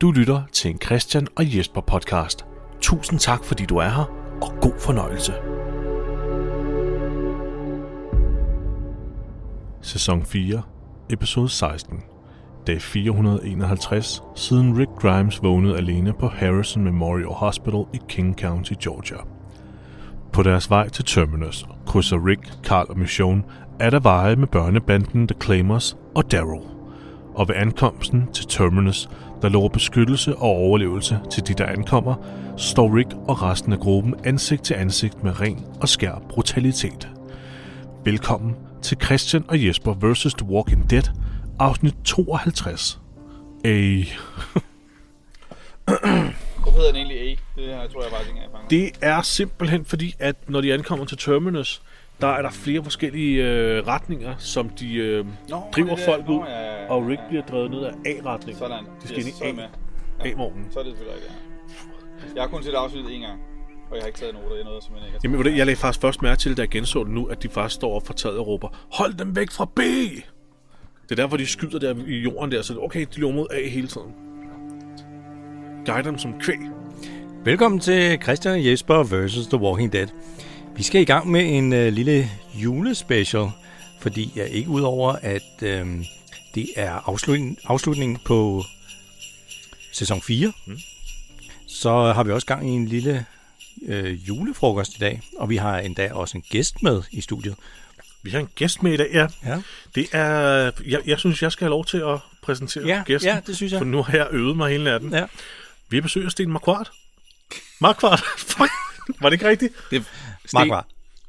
Du lytter til en Christian og Jesper podcast. Tusind tak, fordi du er her, og god fornøjelse. Sæson 4, episode 16. Dag 451, siden Rick Grimes vågnede alene på Harrison Memorial Hospital i King County, Georgia. På deres vej til Terminus krydser Rick, Carl og Mission er der veje med børnebanden The Claimers og Daryl. Og ved ankomsten til Terminus, der lover beskyttelse og overlevelse til de, der ankommer, står Rick og resten af gruppen ansigt til ansigt med ren og skær brutalitet. Velkommen til Christian og Jesper vs. The Walking Dead, afsnit 52. Ey. Hvorfor hedder den egentlig A? Det her tror jeg faktisk ikke, jeg fanger. Det er simpelthen fordi, at når de ankommer til Terminus, der er der flere forskellige øh, retninger, som de øh, Nå, driver det folk nå, ud, ja, ja, ja. og Rick bliver drevet ned af A-retningen. Sådan. De skal yes, ind så er i jeg med. A- A-vognen. Så er det selvfølgelig rigtigt, ja. Jeg har kun set afsnittet en gang, og jeg har ikke taget noter. Jeg nåede simpelthen ikke at Jamen, du, jeg lagde faktisk først mærke til, da jeg genså det nu, at de faktisk står op for taget og råber, hold dem væk fra B! Det er derfor, de skyder der i jorden der, så det okay, de løber mod A hele tiden. Guide dem som kvæg. Velkommen til Christian og Jesper vs. The Walking Dead. Vi skal i gang med en øh, lille julespecial, fordi jeg ikke udover, at øh, det er afslutning, afslutningen på sæson 4, mm. så har vi også gang i en lille øh, julefrokost i dag, og vi har endda også en gæst med i studiet. Vi har en gæst med i dag, ja. Ja, Det er, jeg, jeg synes, jeg skal have lov til at præsentere ja, gæsten. ja det synes jeg. For nu har jeg øvet mig hele natten. Ja. Vi har besøg af Sten Marquardt. Marquardt? Fuck. Var det ikke rigtigt? Det, Markvar.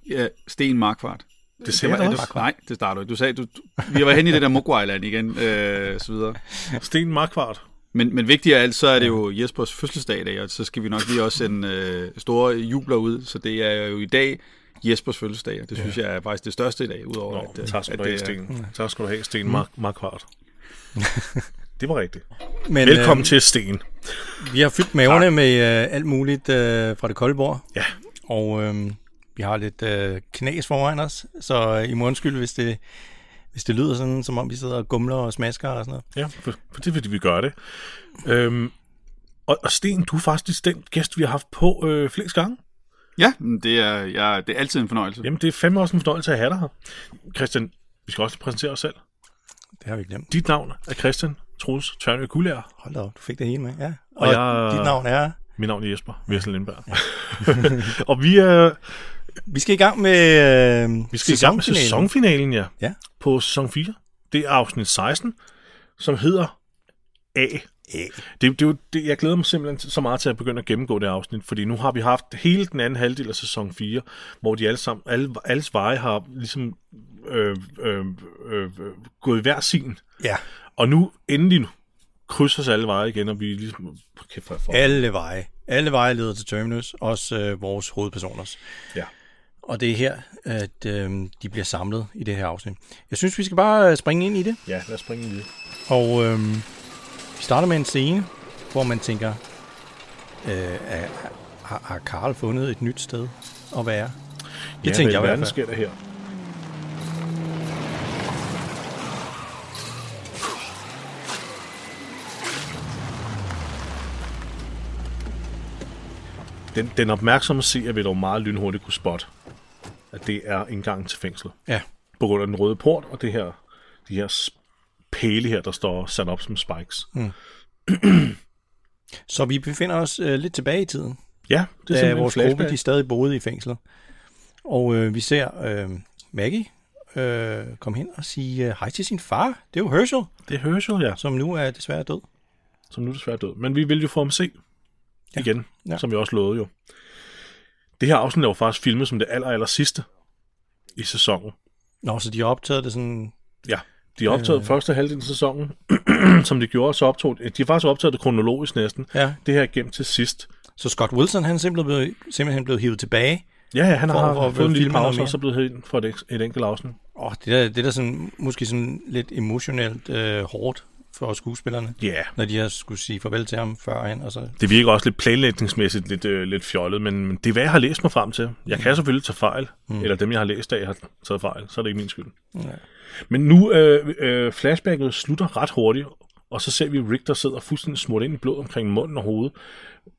Ja, Sten Markvart. Det jeg da også. Nej, det starter du ikke. Du sagde, du, vi var hen i det der Mogwai Island igen, øh, så videre. Sten Marquardt. Men, men vigtigere af alt, så er det jo Jespers fødselsdag i dag, og så skal vi nok lige også sende øh, store jubler ud. Så det er jo i dag Jespers fødselsdag, og det synes jeg er faktisk det største i dag, udover Nå, at, øh, tak skal at du have, det er- Sten. Tak skal du have, Sten Mark Marquardt. Det var rigtigt. Men, Velkommen øh, til, Sten. Vi har fyldt maverne med øh, alt muligt øh, fra det kolde bord. Ja. Og øh, vi har lidt øh, knas foran os, så øh, I må undskylde, hvis det, hvis det lyder sådan, som om vi sidder og gumler og smasker og sådan noget. Ja, for, for det er fordi, vi gør det. Øhm, og, og Sten, du er faktisk den gæst, vi har haft på øh, flest gange. Ja, men det er, ja, det er altid en fornøjelse. Jamen, det er fandme også en fornøjelse at have dig her. Christian, vi skal også præsentere os selv. Det har vi glemt. Dit navn er Christian Troels Tørnø Kullager. Hold da op, du fik det hele med. Ja. Og Og, jeg- dit navn er... Mit navn er Jesper Virsel Lindberg. og vi er, Vi skal i gang med øh, vi skal i gang med sæsonfinalen, ja. Ja. På sæson 4. Det er afsnit 16, som hedder A. A. Det, det, det, jeg glæder mig simpelthen så meget til at begynde at gennemgå det afsnit, fordi nu har vi haft hele den anden halvdel af sæson 4, hvor de alle sammen, alle, alles veje har ligesom øh, øh, øh, gået i hver sin. Ja, Og nu endelig nu, krydser sig alle veje igen, og vi er ligesom... Kæft, for, for. alle veje. Alle veje leder til Terminus, også øh, vores hovedpersoners. Ja. Og det er her, at øh, de bliver samlet i det her afsnit. Jeg synes, vi skal bare øh, springe ind i det. ja, lad os springe i det. Og øh, vi starter med en scene, hvor man tænker, øh, har, har Karl fundet et nyt sted at være? Det ja, tænkte jeg i hvert fald. sker der her? Den, den opmærksomme seer vil dog meget lynhurtigt kunne spotte, at det er indgangen til fængslet. Ja, På grund af den røde port og det her, de her pæle her, der står sat op som spikes. så vi befinder os øh, lidt tilbage i tiden, Ja, det er da vores flashback. gruppe de stadig boede i fængslet. Og øh, vi ser øh, Maggie øh, komme hen og sige øh, hej til sin far. Det er jo Herschel, Det er Herschel, ja, som nu er desværre død. som nu er desværre død. Men vi vil jo få ham se Ja. igen, Ja. som vi også lovede jo. Det her afsnit er jo faktisk filmet som det aller, aller sidste i sæsonen. Nå, så de har optaget det sådan... Ja, de har optaget øh. første halvdel af sæsonen, som de gjorde, så optog de har faktisk optaget det kronologisk næsten. Ja, Det her er gemt til sidst. så Scott Wilson, han er simpelthen blevet, simpelthen blevet hivet tilbage. Ja, ja, han For- har for fået en lille pause, og så blevet hen for et, et enkelt afsnit. Åh, det der, det der sådan, måske sådan lidt emotionelt øh, hårdt for skuespillerne, yeah. når de har skulle sige farvel til ham førhen, og så... det virker også lidt planlægningsmæssigt lidt, øh, lidt fjollet, men, det er, hvad jeg har læst mig frem til. Jeg kan selvfølgelig tage fejl, mm. eller dem, jeg har læst af, har taget fejl, så er det ikke min skyld. Ja. Men nu, øh, øh, flashbacket slutter ret hurtigt, og så ser vi Rick, der sidder fuldstændig smurt ind i blod omkring munden og hovedet,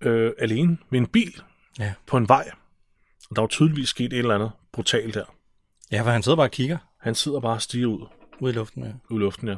øh, alene med en bil Ja. på en vej. Og der var tydeligvis sket et eller andet brutalt der. Ja, for han sidder bare og kigger Han sidder bare og stiger ud, ud i luften. Ja. ud i luften, ja.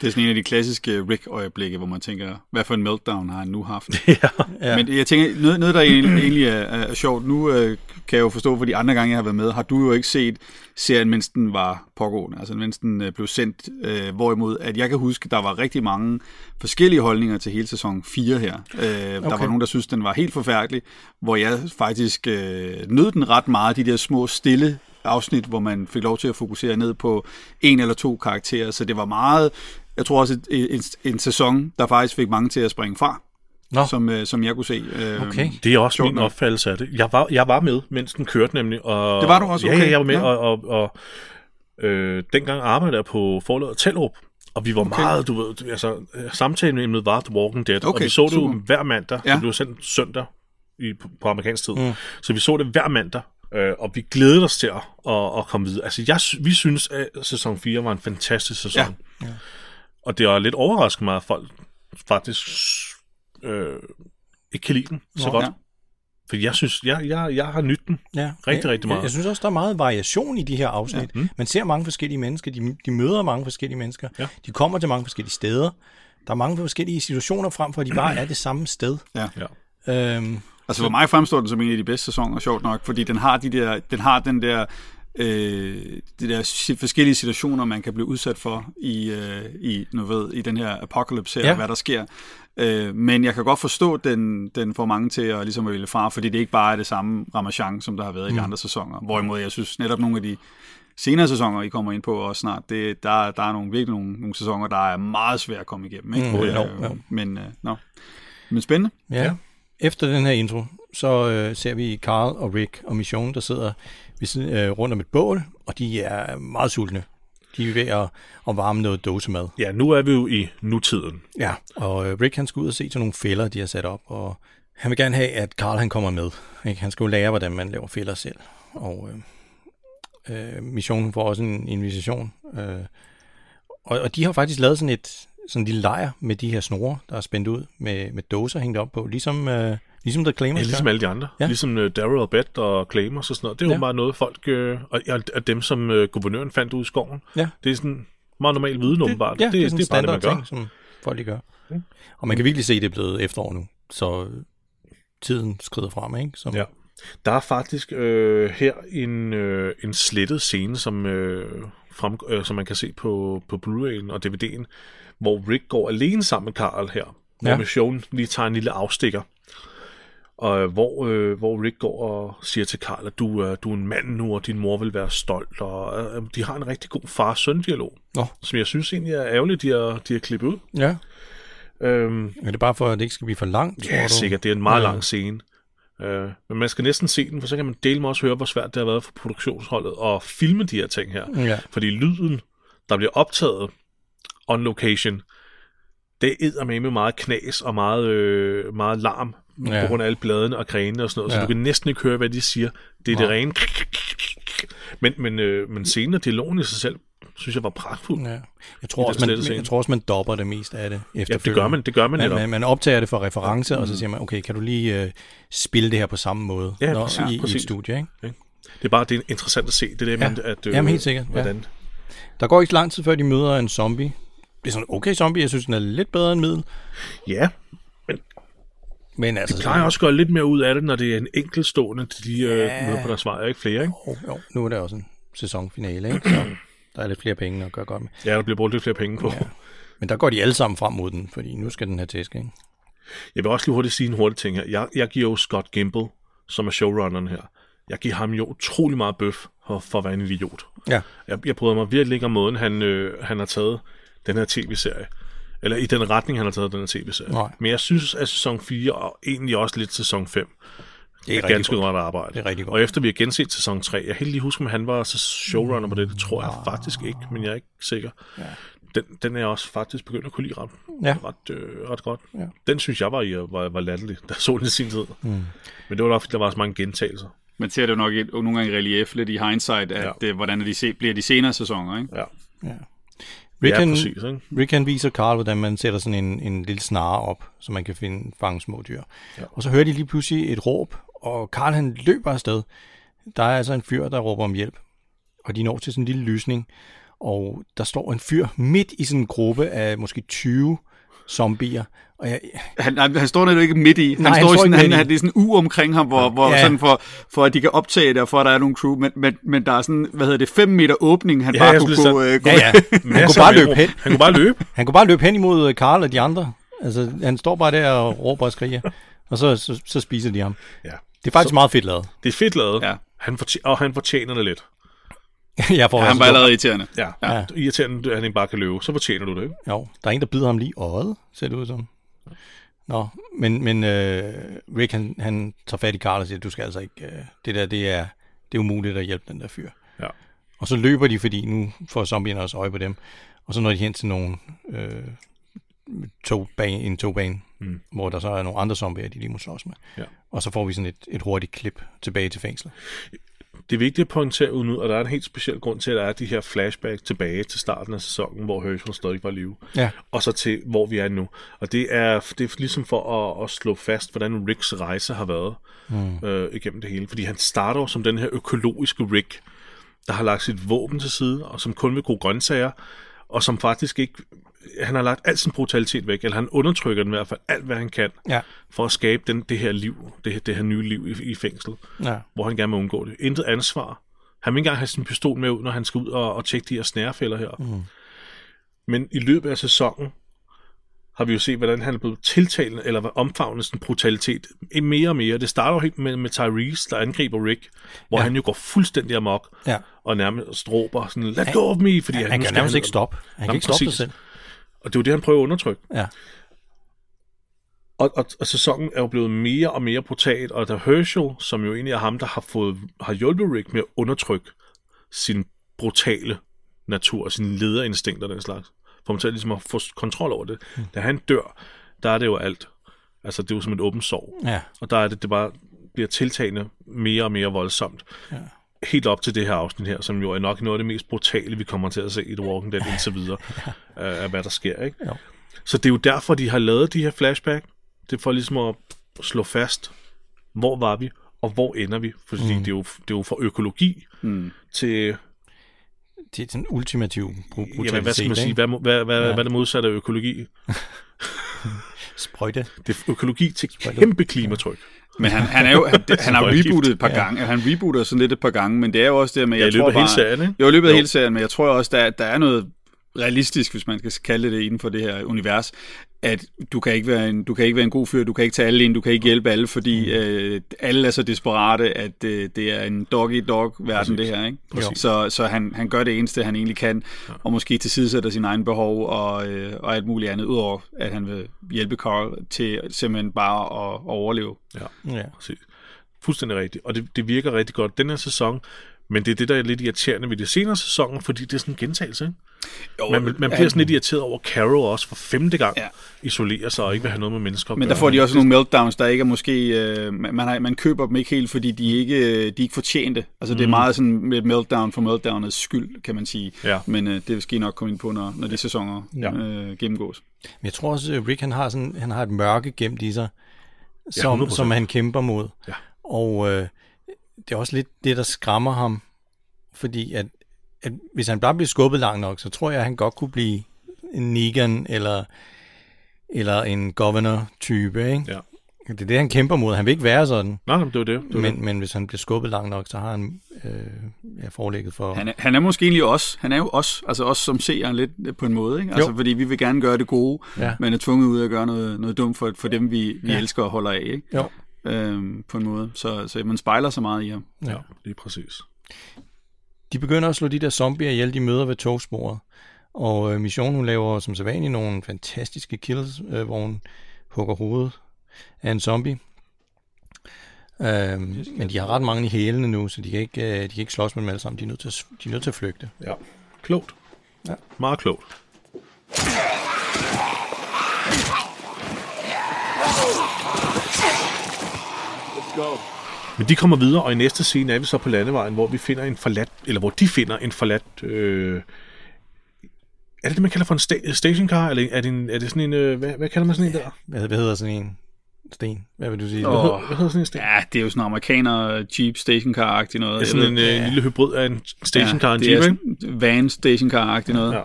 Det er sådan en af de klassiske Rick-øjeblikke, hvor man tænker, hvad for en meltdown har han nu haft? ja. Ja. Men jeg tænker, noget, noget der egentlig, egentlig er, er sjovt, nu øh, kan jeg jo forstå, for de andre gange, jeg har været med, har du jo ikke set serien, mens den var pågående, altså mens den øh, blev sendt, øh, hvorimod at jeg kan huske, der var rigtig mange forskellige holdninger til hele sæson 4 her. Øh, okay. Der var nogen, der synes den var helt forfærdelig, hvor jeg faktisk øh, nød den ret meget, de der små stille afsnit, hvor man fik lov til at fokusere ned på en eller to karakterer, så det var meget, jeg tror også, en, en sæson, der faktisk fik mange til at springe fra, Nå, som, øh, som jeg kunne se. Øh, okay. Det er også min opfattelse af det. Jeg var, jeg var med, mens den kørte nemlig. Og, Det var du også, okay. ja, jeg var med, Ja. og, og, og øh, dengang arbejdede jeg på forladet Tellerup, og vi var okay. meget, du ved, altså, samtaleemnet var The Walking Dead, Okay, og vi så det jo hver mandag, ja. det blev sendt søndag i, på, på amerikansk tid, mm. så vi så det hver mandag, øh, og vi glædede os til at, at, at komme videre. Altså, jeg, vi synes, at sæson 4 var en fantastisk sæson, Ja. ja. og det var lidt overraskende mig, at folk faktisk øh, ikke kan lide den så Nå, godt. ja. For jeg synes, jeg, jeg, jeg har nydt den. Ja, Rigtig, jeg, rigtig meget. Jeg, jeg synes også, der er meget variation i de her afsnit. Ja. Mm. Man ser mange forskellige mennesker, de, de møder mange forskellige mennesker, Ja. de kommer til mange forskellige steder. Der er mange forskellige situationer frem for, at de bare er det samme sted. Ja. Ja. Øhm, Altså for mig fremstår den som en af de bedste sæsoner, sjovt nok, fordi den har, de der, den, har den der, øh, de der forskellige situationer, man kan blive udsat for i, øh, i, nu ved, i den her apocalypse her, Ja. ja. hvad der sker. Øh, men jeg kan godt forstå, den, den får mange til at, ligesom at vælge fra, fordi det ikke bare er det samme ramachan, som der har været i de andre sæsoner. Hvorimod jeg synes netop nogle af de senere sæsoner, I kommer ind på også snart, det, der, der er nogle, virkelig nogle, nogle sæsoner, der er meget svære at komme igennem. Ikke? Mm, Øh, jo. Men, øh, no. men spændende. ja. ja. Efter den her intro, så øh, ser vi Carl og Rick og Mission, der sidder ved siden, øh, rundt om et bål, og de er meget sultne. De er ved at, at varme noget dåsemad. ja, nu er vi jo i nutiden. Ja, og øh, Rick han skal ud og se til nogle fælder, de har sat op, og han vil gerne have, at Carl han kommer med. Ikke? Han skal jo lære, hvordan man laver fælder selv. Og øh, øh, missionen får også en invitation. Øh, og, og de har faktisk lavet sådan et sådan en lille lejr med de her snore, der er spændt ud med, med dåser hængt op på, ligesom, øh, ligesom The Claimers Ja, ligesom alle de andre. Ja. Ligesom uh, Daryl og Beth og Claimers og sådan noget. Det er jo Ja. bare noget, folk... Øh, og, og, dem, som øh, guvernøren fandt ud i skoven. Ja. Det er sådan meget normal viden, åbenbart. Ja, det, det, er det er bare det, man gør. ting, som folk de gør. Og man kan virkelig se, at det er blevet efterår nu, så tiden skrider frem, ikke? Som, Ja. Der er faktisk øh, her en, øh, en slettet scene, som, øh, frem, øh, som man kan se på, på Blu-ray'en og DVD'en, hvor Rick går alene sammen med Carl her. Hvor Ja. Mission lige tager en lille afstikker. Og øh, hvor, øh, hvor Rick går og siger til Carl, at du, øh, du er en mand nu, og din mor vil være stolt. Og øh, de har en rigtig god far-søn-dialog, Nå. som jeg synes egentlig er ærgerligt, de har, de har klippet ud. ja. Øhm, Er det bare for, at det ikke skal blive for langt, tror Ja, du? sikkert. Det er en meget Ja. lang scene. Øh, men man skal næsten se den, for så kan man dele med også høre, hvor svært det har været for produktionsholdet at filme de her ting her. Ja. Fordi lyden, der bliver optaget on location, det er med meget knas og meget, øh, meget larm Ja. ja. på grund af alle bladene og grenene og sådan noget. Ja. Ja. Så du kan næsten ikke høre, hvad de siger. Det er Nej. det rene. Men, men, øh, men scenen og dialogen i sig selv, synes jeg var pragtfuld. Ja. Jeg, tror også, man, scene. jeg tror også, man dopper det mest af det Ja, det gør man, det gør man man, netop. man, man optager det for reference, mm. og så siger man, okay, kan du lige øh, spille det her på samme måde Ja, når, præcis, i, i et præcis. studie, ikke? Det er bare det er interessant at se. Det er det, Ja. men, at, øh, Jamen, helt sikkert, ja. Hvordan, Der går ikke lang tid, før de møder en zombie. Det er sådan okay zombie, jeg synes, den er lidt bedre end middel. Ja, Men altså, De plejer også at gøre lidt mere ud af det, når det er en enkeltstående, de øh, Ja. på deres vej, ikke flere, ikke? Jo, jo, nu er der også en sæsonfinale, ikke? Så der er lidt flere penge at gøre godt med. Ja, der bliver brugt lidt flere penge på. Ja. Men der går de alle sammen frem mod den, fordi nu skal den have tæsk, ikke? Jeg vil også lige hurtigt sige en hurtig ting her. Jeg, jeg giver jo Scott Gimple, som er showrunneren her, jeg giver ham jo utrolig meget bøf for, for at være en idiot. Ja. Jeg, jeg bryder mig virkelig ikke om måden, han, øh, han har taget den her tv-serie. Eller i den retning, han har taget den her tv-serie. Nej. Men jeg synes, at sæson 4, og egentlig også lidt sæson 5, Det er, er rigtig ganske godt. godt arbejde. Det er rigtig godt. Og efter vi har genset sæson 3, jeg kan lige huske, om han var så showrunner på det. Det tror jeg faktisk ikke, men jeg er ikke sikker. Ja. Den, den er jeg også faktisk begyndt at kunne lide ret, Ja. ret, øh, ret godt. Ja. Den synes jeg var, i, var, var latterlig, da jeg så den i sin tid. Mm. Men det var nok, fordi der var så mange gentagelser. Man ser det jo nok et, nogle gange i relief lidt i hindsight, at Ja. ja. det, hvordan er de se, bliver de senere sæsoner. Ikke? Ja. Ja. Rick, Ja, præcis, ikke? Rick han viser Carl, hvordan man sætter sådan en, en lille snare op, så man kan finde, fange små dyr. Ja. Og så hører de lige pludselig et råb, og Carl han løber afsted. Der er altså en fyr, der råber om hjælp. Og de når til sådan en lille lysning, og der står en fyr midt i sådan en gruppe af måske 20 zombier. Og jeg, Han, han, han står netop ikke midt i. Han Nej, han står i står sådan, han, han, det er sådan en u omkring ham, hvor, hvor Ja. sådan for, for at de kan optage det, og for at der er nogle crew, men, men, men der er sådan, hvad hedder det, 5 meter åbning, han Ja, bare kunne gå, øh, ja, ja. Han kunne bare løbe hen. Han kunne bare løbe. Han kunne bare løbe hen imod Karl og de andre. Altså, han står bare der og råber og skriger, og så, så, så spiser de ham. Ja. Det er faktisk så... meget fedt lavet. Det er fedt lavet. Ja. Han fortjener, og han fortjener det lidt. jeg får Ja, han var allerede irriterende. Ja, ja. Ja. irriterende, at han ikke bare kan løbe. Så fortjener du det, ikke? Jo, der er en, der bider ham lige i øjet, ser det ud som. Nå, men, men øh, Rick, han, han tager fat i Carl og siger, du skal altså ikke, øh, det der, det er, det er umuligt at hjælpe den der fyr. Ja. Og så løber de, fordi nu får zombierne også øje på dem. Og så når de hen til nogle øh, togbane, en togbane, mm. hvor der så er nogle andre zombier, de lige må slås med. Ja. Og så får vi sådan et, et hurtigt klip tilbage til fængslet. Det er vigtigt at pointere ud nu, og der er en helt speciel grund til, at der er de her flashback tilbage til starten af sæsonen, hvor Herschel stadig var i live. Ja. Og så til, hvor vi er nu. Og det er, det er ligesom for at, at slå fast, hvordan Ricks rejse har været mm. øh, igennem det hele. Fordi han starter jo som den her økologiske Rick, der har lagt sit våben til side, og som kun vil gode grøntsager, og som faktisk ikke... Han har lagt al sin brutalitet væk, eller han undertrykker den i hvert fald alt, hvad han kan, Ja. for at skabe den, det her liv, det her, det her nye liv i, i fængslet Ja. hvor han gerne vil undgå det. Intet ansvar. Han vil ikke engang have sin pistol med ud, når han skal ud og, og tjekke de her snærefælder her. Mm. Men i løbet af sæsonen har vi jo set, hvordan han er blevet tiltalende, eller omfavnet sådan brutalitet mere og mere. Det starter jo helt med, med Tyrese, der angriber Rick, hvor ja. han jo går fuldstændig amok, Ja. Og nærmest råber sådan, let go of me, fordi Han, nu han kan nærmest ikke stoppe. Han kan Nå, ikke stoppe sig selv. Og det er jo det, han prøver at undertrykke. Ja. Og, og, og sæsonen er jo blevet mere og mere brutal, og der Herschel, som jo egentlig er ham, der har, fået, har hjulpet Rick med at undertrykke sin brutale natur, sine lederinstinkter og den slags, for ham til ligesom at få kontrol over det. Mm. Da han dør, der er det jo alt. Altså, det er jo som et åbent sorg. Ja. Og der er det, det bare bliver tiltagende mere og mere voldsomt. Ja. Helt op til det her afsnit her, som jo er nok noget af det mest brutale, vi kommer til at se i The Walking Dead indtil videre, ja. af hvad der sker, ikke? Jo. Så det er jo derfor, de har lavet de her flashback. Det er for ligesom at slå fast, hvor var vi, og hvor ender vi. Fordi mm. det, er jo, det er jo fra økologi mm. til... Det er den ultimative bru- brutalitet. Jamen, hvad skal man sige? Hvad, hvad, hvad, Ja. ja. hvad er det modsatte af økologi? Sprøjte. Det er økologi til kæmpe klimatryk. Men han, han, er jo, han, han har rebootet et par Ja. gange. Han rebooter sådan lidt et par gange, men det er jo også det med, Ja, jeg i løbet tror hele bare, serien, ikke? Jo, i løbet af Jo. hele serien, men jeg tror også, der, der er noget realistisk, hvis man skal kalde det inden for det her univers, at du kan ikke være en, du kan ikke være en god fyr, du kan ikke tage alle ind, du kan ikke hjælpe alle, fordi øh, alle er så desperate, at øh, det er en dog-dog-verden, det her. Ikke? Præcis. Så, så han, han gør det eneste, han egentlig kan, ja. og måske tilsidesætter sine egne behov og, øh, og alt muligt andet, udover at han vil hjælpe Carl til simpelthen bare at, at overleve. Ja. Ja. Præcis. Fuldstændig rigtigt. Og det, det virker rigtig godt den her sæson. Men det er det, der er lidt irriterende ved de senere sæsoner, fordi det er sådan en gentagelse. Ikke? Jo, Man, man bliver sådan lidt irriteret over, at Carol også for femte gang Ja. ja. isolerer sig og ikke vil have noget med mennesker at Men der gøre. får de også nogle meltdowns, der ikke er måske... Øh, man, man, har, man køber dem ikke helt, fordi de ikke, de er ikke fortjente. Altså det er meget sådan med meltdown for meltdownets skyld, kan man sige. Ja. Men øh, det skal I nok komme ind på, når, når de sæsoner Ja. øh, gennemgås. Men jeg tror også, at Rick han har, sådan, han har et mørke gemt i sig, som, 100%. som han kæmper mod. Ja. Og øh, det er også lidt det, der skræmmer ham. Fordi at, at hvis han bare bliver skubbet langt nok, så tror jeg, at han godt kunne blive en Negan eller, eller en governor-type. Ikke? Ja. Det er det, han kæmper mod. Han vil ikke være sådan. Nej, det var det. det, var det. Men, men hvis han bliver skubbet langt nok, så har han øh, ja, forelægget for... Han er, han er måske egentlig os. Han er jo os, altså os som ser lidt på en måde. Ikke? Altså, Jo. fordi vi vil gerne gøre det gode, Ja. men er tvunget ud at gøre noget, noget dumt for, for dem, vi, vi Ja. elsker og holder af. Ikke? Jo. Øhm, på en måde. Så, så man spejler så meget i ham. Ja. Ja, lige præcis. De begynder at slå de der zombier ihjel, de møder ved togsporet. Og øh, missionen hun laver som sædvanligt nogle fantastiske kills, øh, hvor hun hugger hovedet af en zombie. Øhm, men de har ret mange i hælene nu, så de kan ikke, øh, de kan ikke slås med dem alle sammen. De er nødt til at, de er nødt til at flygte. Ja. Klogt. Ja. Meget klogt. Men de kommer videre, og i næste scene er vi så på landevejen, hvor vi finder en forladt, eller hvor de finder en forladt øh, er det det, man kalder for en sta- stationcar, eller er det, en, er det sådan en, øh, hvad, hvad kalder man sådan en der? Hvad, hvad hedder sådan en sten? Hvad vil du sige? Hvad, hedder, hvad hedder sådan en sten? Ja, det er jo sådan en amerikaner Jeep stationcar-agtig noget. Det er sådan en øh, lille hybrid af en stationcar og en Jeep, ikke? van stationcar-agtig noget. Ja.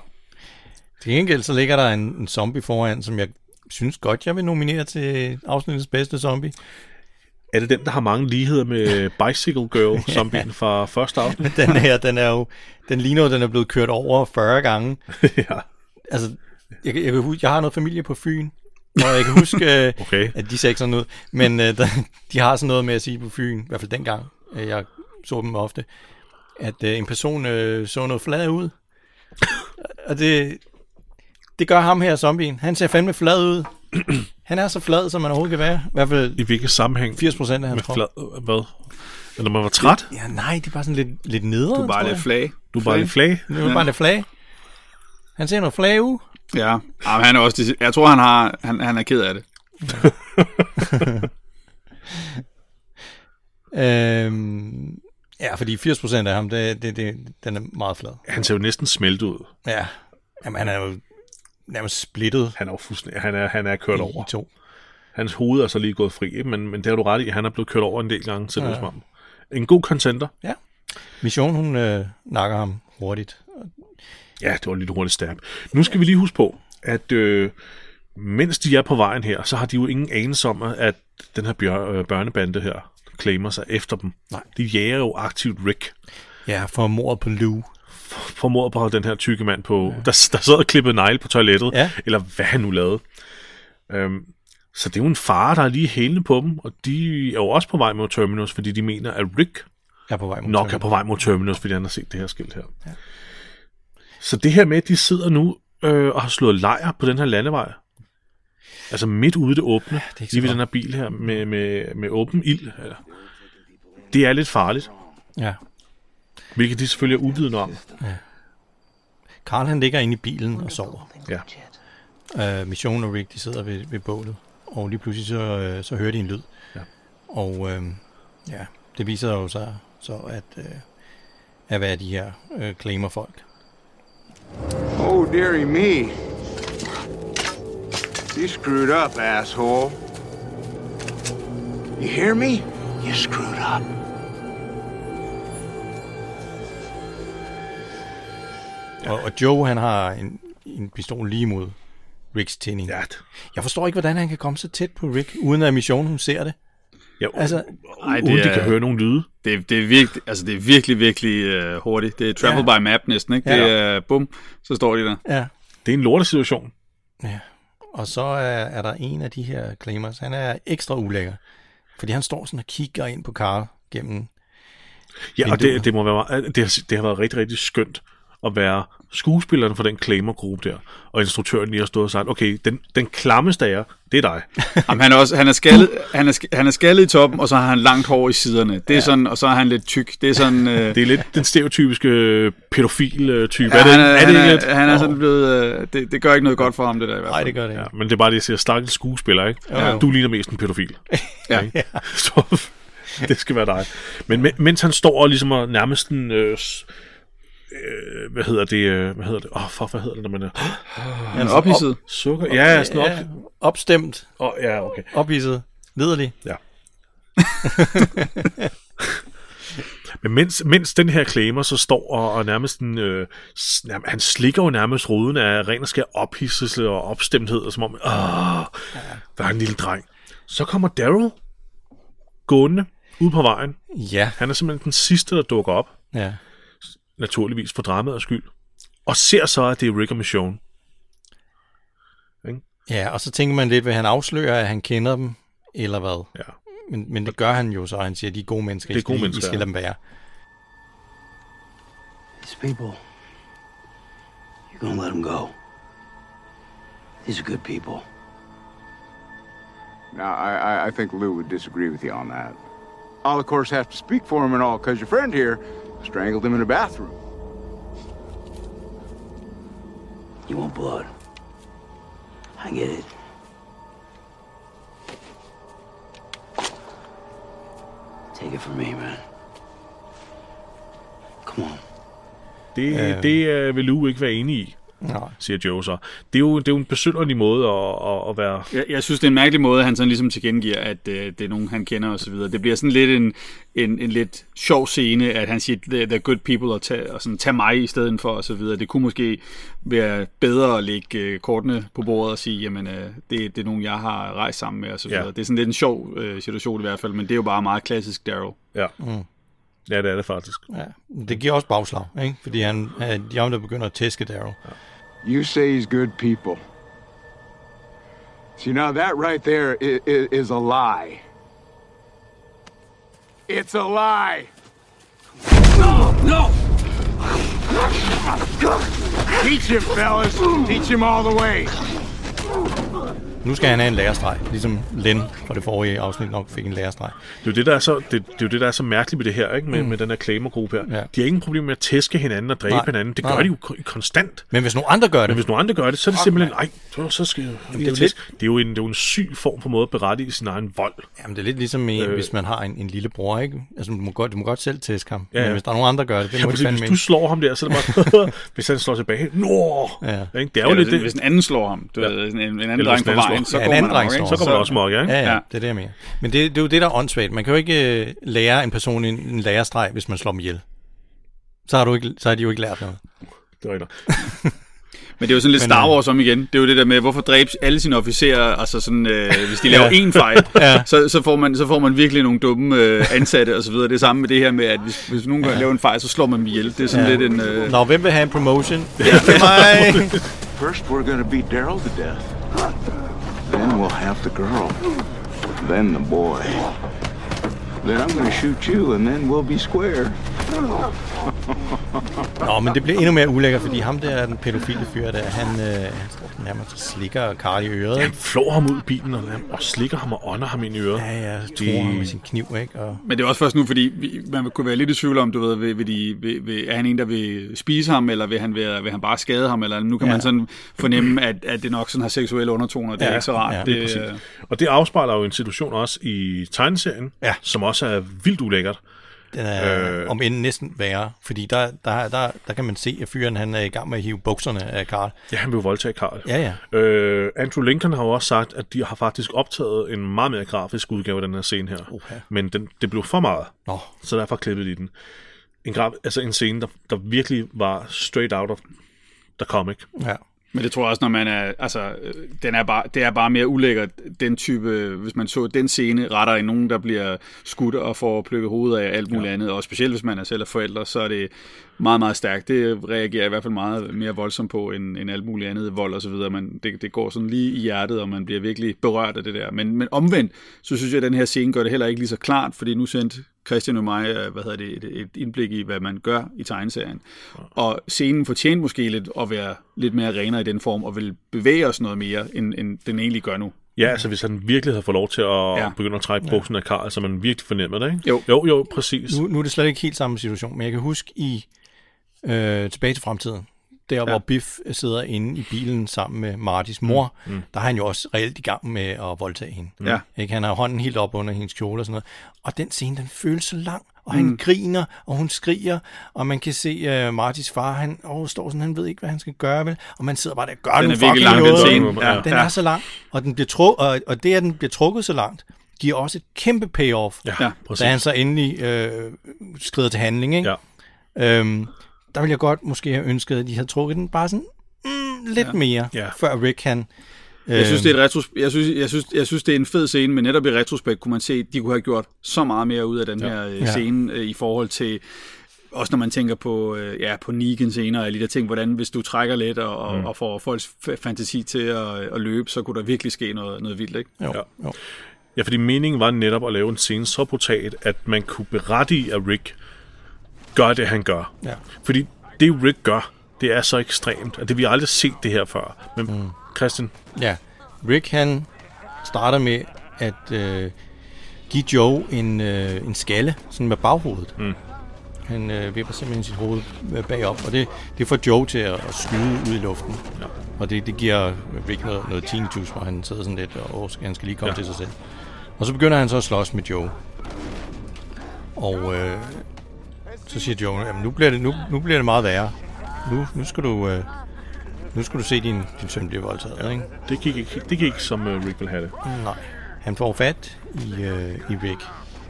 Til gengæld så ligger der en, en zombie foran, som jeg synes godt, jeg vil nominere til afsnittets bedste zombie. Er det den, der har mange ligheder med Bicycle Girl, zombien fra første afsnit? Den her, den er jo, den ligner jo, den er blevet kørt over 40 gange. ja. Altså, jeg, jeg, huske, jeg har noget familie på Fyn, og jeg kan huske, øh, Okay. at de ser ikke sådan ud, men øh, der, de har sådan noget med at sige på Fyn, i hvert fald dengang, øh, jeg så dem ofte, at øh, en person øh, så noget flad ud. Og det, det gør ham her, zombien. Han ser fandme flad ud. Han er så flad, som man overhovedet kan være. I hvert fald I hvilket sammenhæng? 80 procent af hans Med krop. flad, hvad? Eller man var træt? Ja, nej, det er bare sådan lidt, lidt nederen, Du er bare lidt flag. Du er bare lidt flag? Det er bare lidt flag. Han ser noget flag ud. Ja, ja men han er også, jeg tror, han, har, han, han er ked af det. Øhm, ja, fordi 80 procent af ham, det, det, det, den er meget flad. Han ser jo næsten smeltet ud. Ja, Jamen, han er jo nærmest splittet Han er jo fuldstændig, han er, han er kørt over. to. Hans hoved er så lige gået fri, ikke? men, men det har du ret i, han er blevet kørt over en del gange, det er som om. En god contender. Ja. Mission, hun øh, nakker ham hurtigt. Ja, det var lidt hurtigt stab. Nu skal vi lige huske på, at øh, mens de er på vejen her, så har de jo ingen anelse om, at den her bjør, øh, børnebande her claimer sig efter dem. Nej. De jager jo aktivt Rick, Ja, for mordet på Lou. For mordet på den her tykke mand, på, ja. der, der sad og klippede negle på toilettet, Ja. eller hvad han nu lavede. Øhm, så det er jo en far, der er lige hælende på dem, og de er jo også på vej mod Terminus, fordi de mener, at Rick er på vej mod nok er på vej mod Terminus, fordi han har set det her skilt her. Ja. Så det her med, at de sidder nu øh, og har slået lejr på den her landevej, altså midt ude det åbne, ikke så lige ved den her bil her, med, med, med åben ild, eller, det er lidt farligt, Ja. Hvilket de selvfølgelig er uvidende om. Carl han ligger inde i bilen og sover. Ja. Uh, Mission og Rick, de sidder ved, ved bålet. Og lige pludselig så, øh, så hører de en lyd. Ja. Og øh, ja, det viser jo sig så, at, øh, at være de her øh, claimer folk. Oh, dearie me. You screwed up, asshole. You hear me? You screwed up. Og, og Joe, han har en, en pistol lige mod Ricks tænding. Ja, Jeg forstår ikke, hvordan han kan komme så tæt på Rick, uden at Mission hun ser det. ja Altså, Ej, uden det de er, kan høre nogen lyde. det, det, er virkelig, altså, det er virkelig, virkelig uh, hurtigt. Det er travel Ja. by map næsten, ikke? Ja. Det er, bum, så står de der. Ja. Det er en lortesituation. ja. Og så er, er der en af de her claimers, han er ekstra ulækker. Fordi han står sådan og kigger ind på Carl gennem... Ja, og det, det, må være, meget- det, har, det har været rigtig, rigtig skønt at være skuespilleren for den claimer-gruppe der, og instruktøren lige har stået og sagt, okay, den, den klammeste af jer, det er dig. Jamen, han, er også, han, er skaldet, han, er, han er skaldet i toppen, og så har han langt hår i siderne. Det er ja. sådan, og så er han lidt tyk. Det er sådan... Uh, Det er lidt den stereotypiske øh, pædofil-type. ja, er det, han er, er det han ikke er, lidt? han er sådan blevet... Uh, det, det gør ikke noget godt for ham, det der i hvert Nej, fald. det gør det ikke. Ja, men det er bare det, jeg siger, stakkels skuespiller, ikke? Jo. Du ligner mest en pædofil. Ja. Ikke? Så, det skal være dig. Men me- mens han står og ligesom og nærmest en... Øh, øh, hvad hedder det? Øh, hvad hedder det? Åh, oh, for, hvad hedder det, når man er... Han er ophidset. Sukker? Ja, sådan op. Ja, opstemt, Åh, oh, ja, okay. ophidset, liderlig. Ja. Men mens, mens den her claimer så står og, og nærmest en, øh, han slikker jo nærmest ruden af ren og skær ophidselse og opstemthed, og som om, åh, hvad er en lille dreng. Så kommer Daryl gående ud på vejen. Ja, Han er simpelthen den sidste, der dukker op, ja. Naturligvis for dramaets skyld, og ser så, at det er Rick og Michonne. Ja, og så tænker man lidt, vil han afsløre, at han kender dem, eller hvad? Ja. Men, men det gør han jo så, han siger, at de er gode mennesker. Det er I skal gode lige- mennesker, I skal ja. lade dem være. These people, you're gonna let them go. These are good people. Now, I, I, I think Lou would disagree with you on that. I'll, of course, have to speak for him and all, because your friend here strangled him in a bathroom. You want blood. I get it. Take it from me, man. Come on. Det, Øhm. det er øh, vil Lou ikke være enig i. Nej. siger Joe så. Det er jo, det er jo en besynderlig måde at, at, at være... Jeg, jeg synes, det er en mærkelig måde, han sådan ligesom tilkendegiver, at øh, det er nogen, han kender og så videre. Det bliver sådan lidt en, en, en lidt sjov scene, at han siger, the, the good people, og, tag, og sådan, tag mig i stedet for, og så videre. Det kunne måske være bedre at lægge øh, kortene på bordet og sige, jamen, øh, det, det er nogen, jeg har rejst sammen med, og så Ja. videre. Det er sådan lidt en sjov øh, situation i hvert fald, men det er jo bare meget klassisk Daryl. Ja. Mm. ja, det er det faktisk. Ja. Det giver også bagslag, ikke? Fordi han, han, de der begynder at tæske Daryl. You say he's good people. See, now that right there is, is a lie. It's a lie. No! No! Teach him, fellas. Teach him all the way. Nu skal han have en lærestreg, ligesom Len fra det forrige afsnit nok fik en lærestreg. Det er jo det, der er så, det, det, er jo det, der er så mærkeligt med det her, ikke? Med, mm. med den her Claimer-gruppe her. Ja. De har ingen problem med at tæske hinanden og dræbe Nej. hinanden. Det gør Nej. de jo ko- konstant. Men hvis nogle andre gør Men det, hvis nogle andre gør det, så er det simpelthen, nej, så, så skal jeg... Det, er jo lidt... det, er jo en, det er jo en syg form for måde at berettige sin egen vold. jamen det er lidt ligesom en, Øh. hvis man har en, en lille bror, ikke? Altså du må godt, du må godt selv tæske ham, Ja, men ja. hvis der er nogen andre, der gør det, det Ja, må præcis, fandme hvis du slår ham der, så er det bare... hvis han slår tilbage, nå! Ja. Ikke? Det er jo lidt hvis, det. hvis en anden slår ham, du Ja. ja. ved, en, en anden dreng på anden vejen, så Ja, går en anden man nok, ikke? Så kommer der også mok, ikke? Ja, ja, Ja. det er det, jeg mener. Men det, det er jo det, der er åndssvagt. Man kan jo ikke øh, lære en person en, en lærestreg, hvis man slår dem ihjel. Så har, du ikke, så har de jo ikke lært noget. Det er rigtigt. Men det er jo sådan lidt Star øh, Wars om igen. Det er jo det der med, hvorfor dræbes alle sine officerer, altså sådan, øh, hvis de laver én fejl, Ja. så, så, får man, så får man virkelig nogle dumme øh, ansatte og så videre. Det er samme med det her med, at hvis, hvis nogen ja. laver en fejl, så slår man dem ihjel. Det er sådan Ja. ja. lidt en... Øh, Nå, hvem vil have en promotion? Det er mig! First, we're gonna beat Daryl to death. Then we'll have the girl. Then the boy. Then I'm gonna shoot you, and then we'll be square. Nå, men det bliver endnu mere ulækkert, fordi ham der, den pædofile fyr der, han, øh, han nærmest og slikker Carl i øret, Han ikke? flår ham ud i bilen, og, og slikker ham og ånder ham ind i øret. Ja, ja, Det- tror ham med sin kniv, ikke? Og, men det er også først nu, fordi vi, man kunne være lidt i tvivl om, du ved, vil, vil de, vil, vil, er han en, der vil spise ham, eller vil han, være, vil han bare skade ham, eller nu kan Ja. man sådan fornemme, at, at det nok sådan har seksuelle undertoner. Det er Ja, ikke så rart. ja, det, lige øh, Og det afspejler jo en situation også i tegneserien, Ja. som også er vildt ulækkert. Den er Øh. om end næsten værre, fordi der, der, der, der kan man se, at fyren han er i gang med at hive bukserne af Carl. Ja, han vil jo voldtage Karl. Ja, ja. Øh, Andrew Lincoln har jo også sagt, at de har faktisk optaget en meget mere grafisk udgave af den her scene her. Uha. Men den, det blev for meget, Nå, så derfor klippede de den. En, graf, altså en scene, der, der virkelig var straight out of the comic. ja. Men det tror jeg også, når man er, altså, øh, den er bare, det er bare mere ulækkert, den type, hvis man så den scene, retter i nogen, der bliver skudt og får plukket hovedet af alt muligt ja. andet, og specielt hvis man er selv er forældre, så er det meget, meget stærkt. Det reagerer jeg i hvert fald meget mere voldsomt på, end, end alt muligt andet vold og så videre. Man, det, det går sådan lige i hjertet, og man bliver virkelig berørt af det der. Men, men omvendt, så synes jeg, at den her scene gør det heller ikke lige så klart, fordi nu sendte Christian og mig, øh, hvad hedder det, et, et indblik i, hvad man gør i tegneserien. Og scenen fortjente måske lidt at være lidt mere renere i den form, og vil bevæge os noget mere, end, end den egentlig gør nu. Ja, altså hvis han virkelig havde fået lov til at ja. Ja. begynde at trække buksen af Karl, så man virkelig fornemmer det, ikke? Jo. Jo, jo, præcis. Nu, nu er det slet ikke helt samme situation, men jeg kan huske i øh, Tilbage til fremtiden, der ja. hvor Biff sidder inde i bilen sammen med Martys mor, mm. der er han jo også reelt i gang med at voldtage hende. Ja. Ikke? Han har hånden helt op under hendes kjole og sådan noget. Og den scene, den føles så lang, og han mm. griner, og hun skriger, og man kan se uh, Martys far, han oh, står sådan, han ved ikke, hvad han skal gøre, vel? Og man sidder bare der, gør Den nu fucking lang, den noget. scene. Ja. Den ja. er så lang, og, den bliver truk, og, og det, at den bliver trukket så langt, giver også et kæmpe payoff, Ja, præcis. da han så endelig øh, skrider til handling. Ikke? Ja. Øhm, der ville jeg godt måske have ønsket, at de havde trukket den bare sådan mm, lidt ja. mere, Ja. før Rick han... Øh, Jeg synes, det er et retros- jeg synes, jeg synes, jeg synes, det er en fed scene, men netop i retrospekt kunne man se, at de kunne have gjort så meget mere ud af den her øh, Ja. scene øh, i forhold til også når man tænker på, øh, ja, på Negan scener og de der ting, hvordan hvis du trækker lidt og, og, Mm. og får folks fantasi til at, at løbe, så kunne der virkelig ske noget, noget vildt, ikke? Jo, Ja. jo. Ja, fordi meningen var netop at lave en scene så brutalt, at man kunne berette i, at Rick gør det, han gør. Ja. Fordi det, Rick gør, det er så ekstremt, at det vi har aldrig set det her før. Men mm. Christian, ja. Rick han starter med at øh, give Joe en, øh, en skalle, sådan med baghovedet. Mm. Han øh, vipper simpelthen sit hoved øh, bagop, og det, det får Joe til at, at skyde ud i luften. Ja. Og det, det giver Rick noget, noget tinnitus, hvor han sidder sådan lidt, og han skal lige komme ja. til sig selv. Og så begynder han så at slås med Joe. Og øh, så siger Joe, jamen nu bliver det, nu, nu bliver det meget værre. Nu, nu skal du... Øh, nu skulle du se din, din søn blive voldtaget, ikke? Det gik ikke, det gik ikke som uh, Rick ville have det. Nej. Han får fat i, øh, i Rick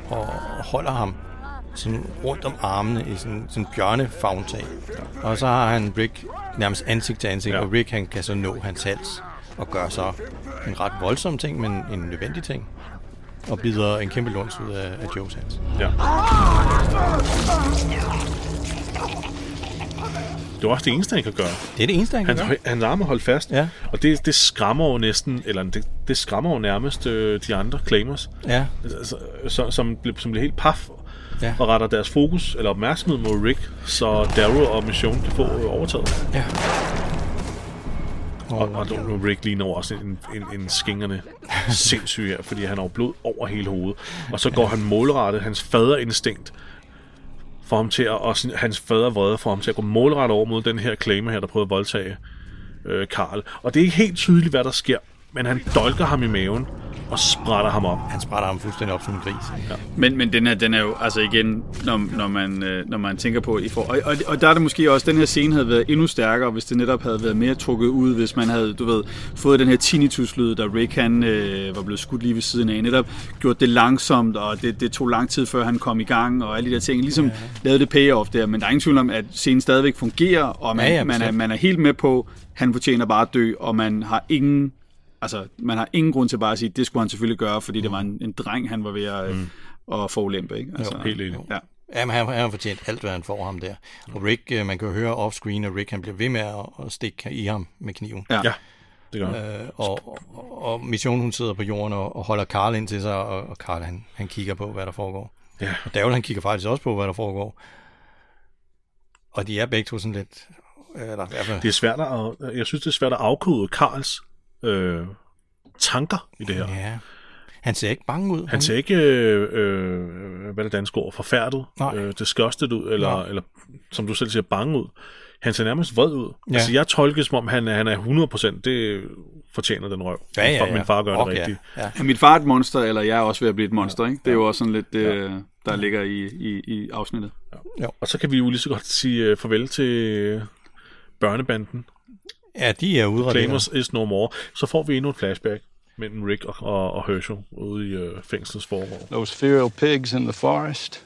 og holder ham sådan rundt om armene i sådan, sådan bjørnefagntag. Og så har han Rick nærmest ansigt til ansigt, Ja. ja. og Rick han kan så nå hans hals og gør så en ret voldsom ting, men en nødvendig ting. Og bider en kæmpe luns ud af, af Joes hals. Ja. Det var også det eneste, han kan gøre. Det er det eneste, han kan Hans, gøre. hans arme er holdt fast, Ja. og det, det skræmmer jo næsten, eller det, det skræmmer jo nærmest øh, de andre claimers, Ja, altså, så, som, blev- som bliver helt paf Ja. og retter deres fokus eller opmærksomhed mod Rick, så Daryl og Mission kan få øh, overtaget. ja. Og, og nu Rick ligner også en, en, en skingerne sindssyg her, fordi han har blod over hele hovedet. Og så går han målrettet, hans faderinstinkt, for ham til at, og hans fadervrede for ham til at gå målrettet over mod den her claimer her, der prøver at voldtage øh, Karl. Og det er ikke helt tydeligt, hvad der sker, men han dolker ham i maven og sprætter ham op. Han sprætter ham fuldstændig op som en gris. Ja. Men, men den her, den er jo, altså igen, når, når, man, øh, når man tænker på, i for, og, og, og der er det måske også, den her scene havde været endnu stærkere, hvis det netop havde været mere trukket ud, hvis man havde, du ved, fået den her tinnitus-lyd, da Rick han øh, var blevet skudt lige ved siden af, netop gjort det langsomt, og det, det tog lang tid, før han kom i gang, og alle de der ting, ligesom ja. lavede det payoff der, men der er ingen tvivl om, at scenen stadigvæk fungerer, og man, Ja, ja, man, er, man er helt med på, han fortjener bare at dø, og man har ingen Altså, man har ingen grund til bare at sige, at det skulle han selvfølgelig gøre, fordi det var en, en dreng, han var ved at, mm. at forulempe. Ikke? Altså, helt enig. Ja. Jamen, han, han har fortjent alt, hvad han får ham der. Og Rick, øh, man kan jo høre off-screen, at Rick han bliver ved med at, at stikke i ham med kniven. Ja. Ja, det gør han. Øh, og, og, og Mission, hun sidder på jorden og, og holder Karl ind til sig, og, og Karl, han, han kigger på, hvad der foregår. Ja. Og Davel, han kigger faktisk også på, hvad der foregår. Og de er begge to sådan lidt... Eller, i hvert fald, Det er svært at, jeg synes, det er svært at afkode Karls øh, tanker i det her. Ja. Han ser ikke bange ud. Han ser ikke, øh, øh, hvad er det danske ord, forfærdet, Nej. øh, disgusted ud, eller, Nej. eller som du selv siger, bange ud. Han ser nærmest vred ud. Ja. Ja. Altså, jeg tolker som om, han, er- han er 100%, det fortjener den røv. Ja, ja, Min far- ja. Min far gør det Okay, rigtigt. Ja. Er mit far et monster, eller jeg er også ved at blive et monster? Ikke? Det er jo også sådan lidt, det, der ligger i, i, i afsnittet. Og så kan vi jo lige så godt sige øh, farvel til øh, børnebanden. Ja, de er udrettet. Claimers is no more. Så får vi endnu et flashback mellem Rick og, og, og Herschel ude i øh, fængslets forår. Those feral pigs in the forest.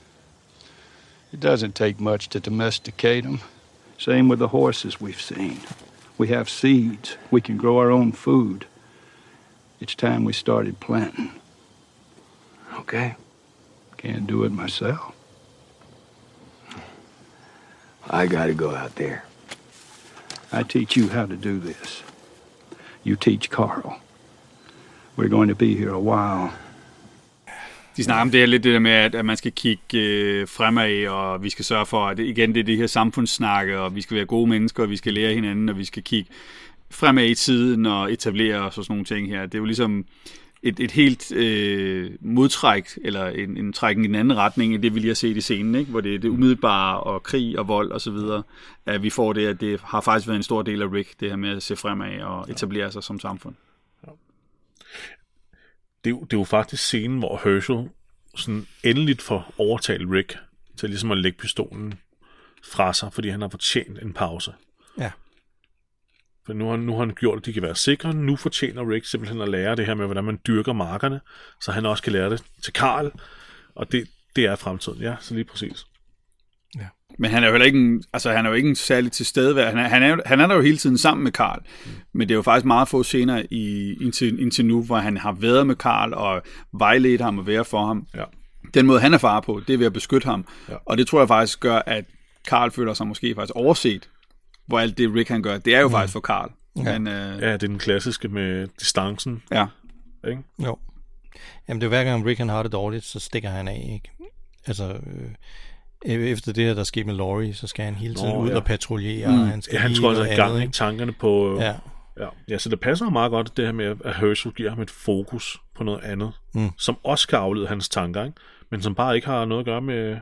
It doesn't take much to domesticate them. Same with the horses we've seen. We have seeds. We can grow our own food. It's time we started planting. Okay. Can't do it myself. I gotta go out there. I teach you how to do this. You teach Carl. We're going to be here a while. De snakker om det her lidt det der med, at, at man skal kigge øh, fremad, og vi skal sørge for, at igen, det er det her samfundssnakke, og vi skal være gode mennesker, og vi skal lære hinanden, og vi skal kigge fremad i tiden og etablere os og sådan nogle ting her. Det er jo ligesom et, et helt øh, modtræk, eller en, en trækken i den anden retning, end det vi lige har set i scenen, ikke? hvor det er det umiddelbare, og krig og vold og så videre, at vi får det, at det har faktisk været en stor del af Rick, det her med at se fremad og etablere sig som samfund. det, er jo- det er jo faktisk scenen, hvor Herschel sådan endeligt får overtalt Rick til ligesom at lægge pistolen fra sig, fordi han har fortjent en pause. Ja. For nu har, nu har han gjort, at de kan være sikre. Nu fortjener Rick simpelthen at lære det her med, hvordan man dyrker markerne, så han også kan lære det til Karl. Og det, det er fremtiden, ja, så lige præcis. Men han er jo heller ikke en, altså han er jo ikke en særlig tilstedevær. Han er, han, er, jo- han er der jo hele tiden sammen med Karl. Men det er jo faktisk meget få scener i, indtil, indtil nu, hvor han har været med Karl og vejledt ham og være for ham. Ja. Den måde, han er far på, det er ved at beskytte ham. Ja. Og det tror jeg faktisk gør, at Karl føler sig måske faktisk overset, hvor alt det Rick han gør, det er jo faktisk for Karl. Ja. Men, øh, Ja, det er den klassiske med distancen, ja. ikke? Jo. Jamen, det er hver gang Rick han har det dårligt, så stikker han af, ikke? Altså, øh, efter det her, der sker med Laurie, så skal han hele tiden Nå, ud ja. og patruljere. Mm. og Han, skal Ja, han tror altså i gang andet, i tankerne på... Ja, Ja. ja, så det passer meget godt, det her med, at Herschel giver ham et fokus på noget andet, Mm. som også kan aflede hans tanker, ikke? men som bare ikke har noget at gøre med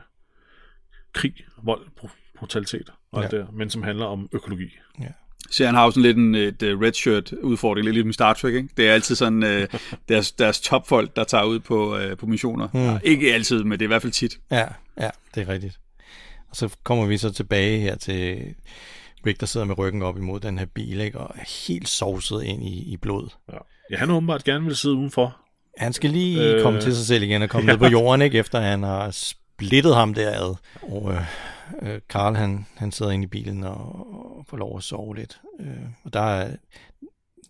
krig, vold, br- brutalitet og Ja. der, men som handler om økologi. Så han har jo sådan lidt en et, uh, redshirt udfordring, lidt ligesom Star Trek, ikke? Det er altid sådan uh, deres, deres topfolk, der tager ud på, uh, på missioner. Mm. Ja, ikke altid, men det er i hvert fald tit. ja, ja, det er rigtigt. Og så kommer vi så tilbage her til Rick, der sidder med ryggen op imod den her bil, ikke? og er helt sovset ind i, i blod. Ja. ja, han åbenbart gerne vil sidde udenfor. Han skal lige øh, Øh, komme til sig selv igen og komme ja. ned på jorden, ikke? efter han har splittet ham derad. Og øh, øh, Carl, han, han sidder inde i bilen og, og får lov at sove lidt. Øh, og der er,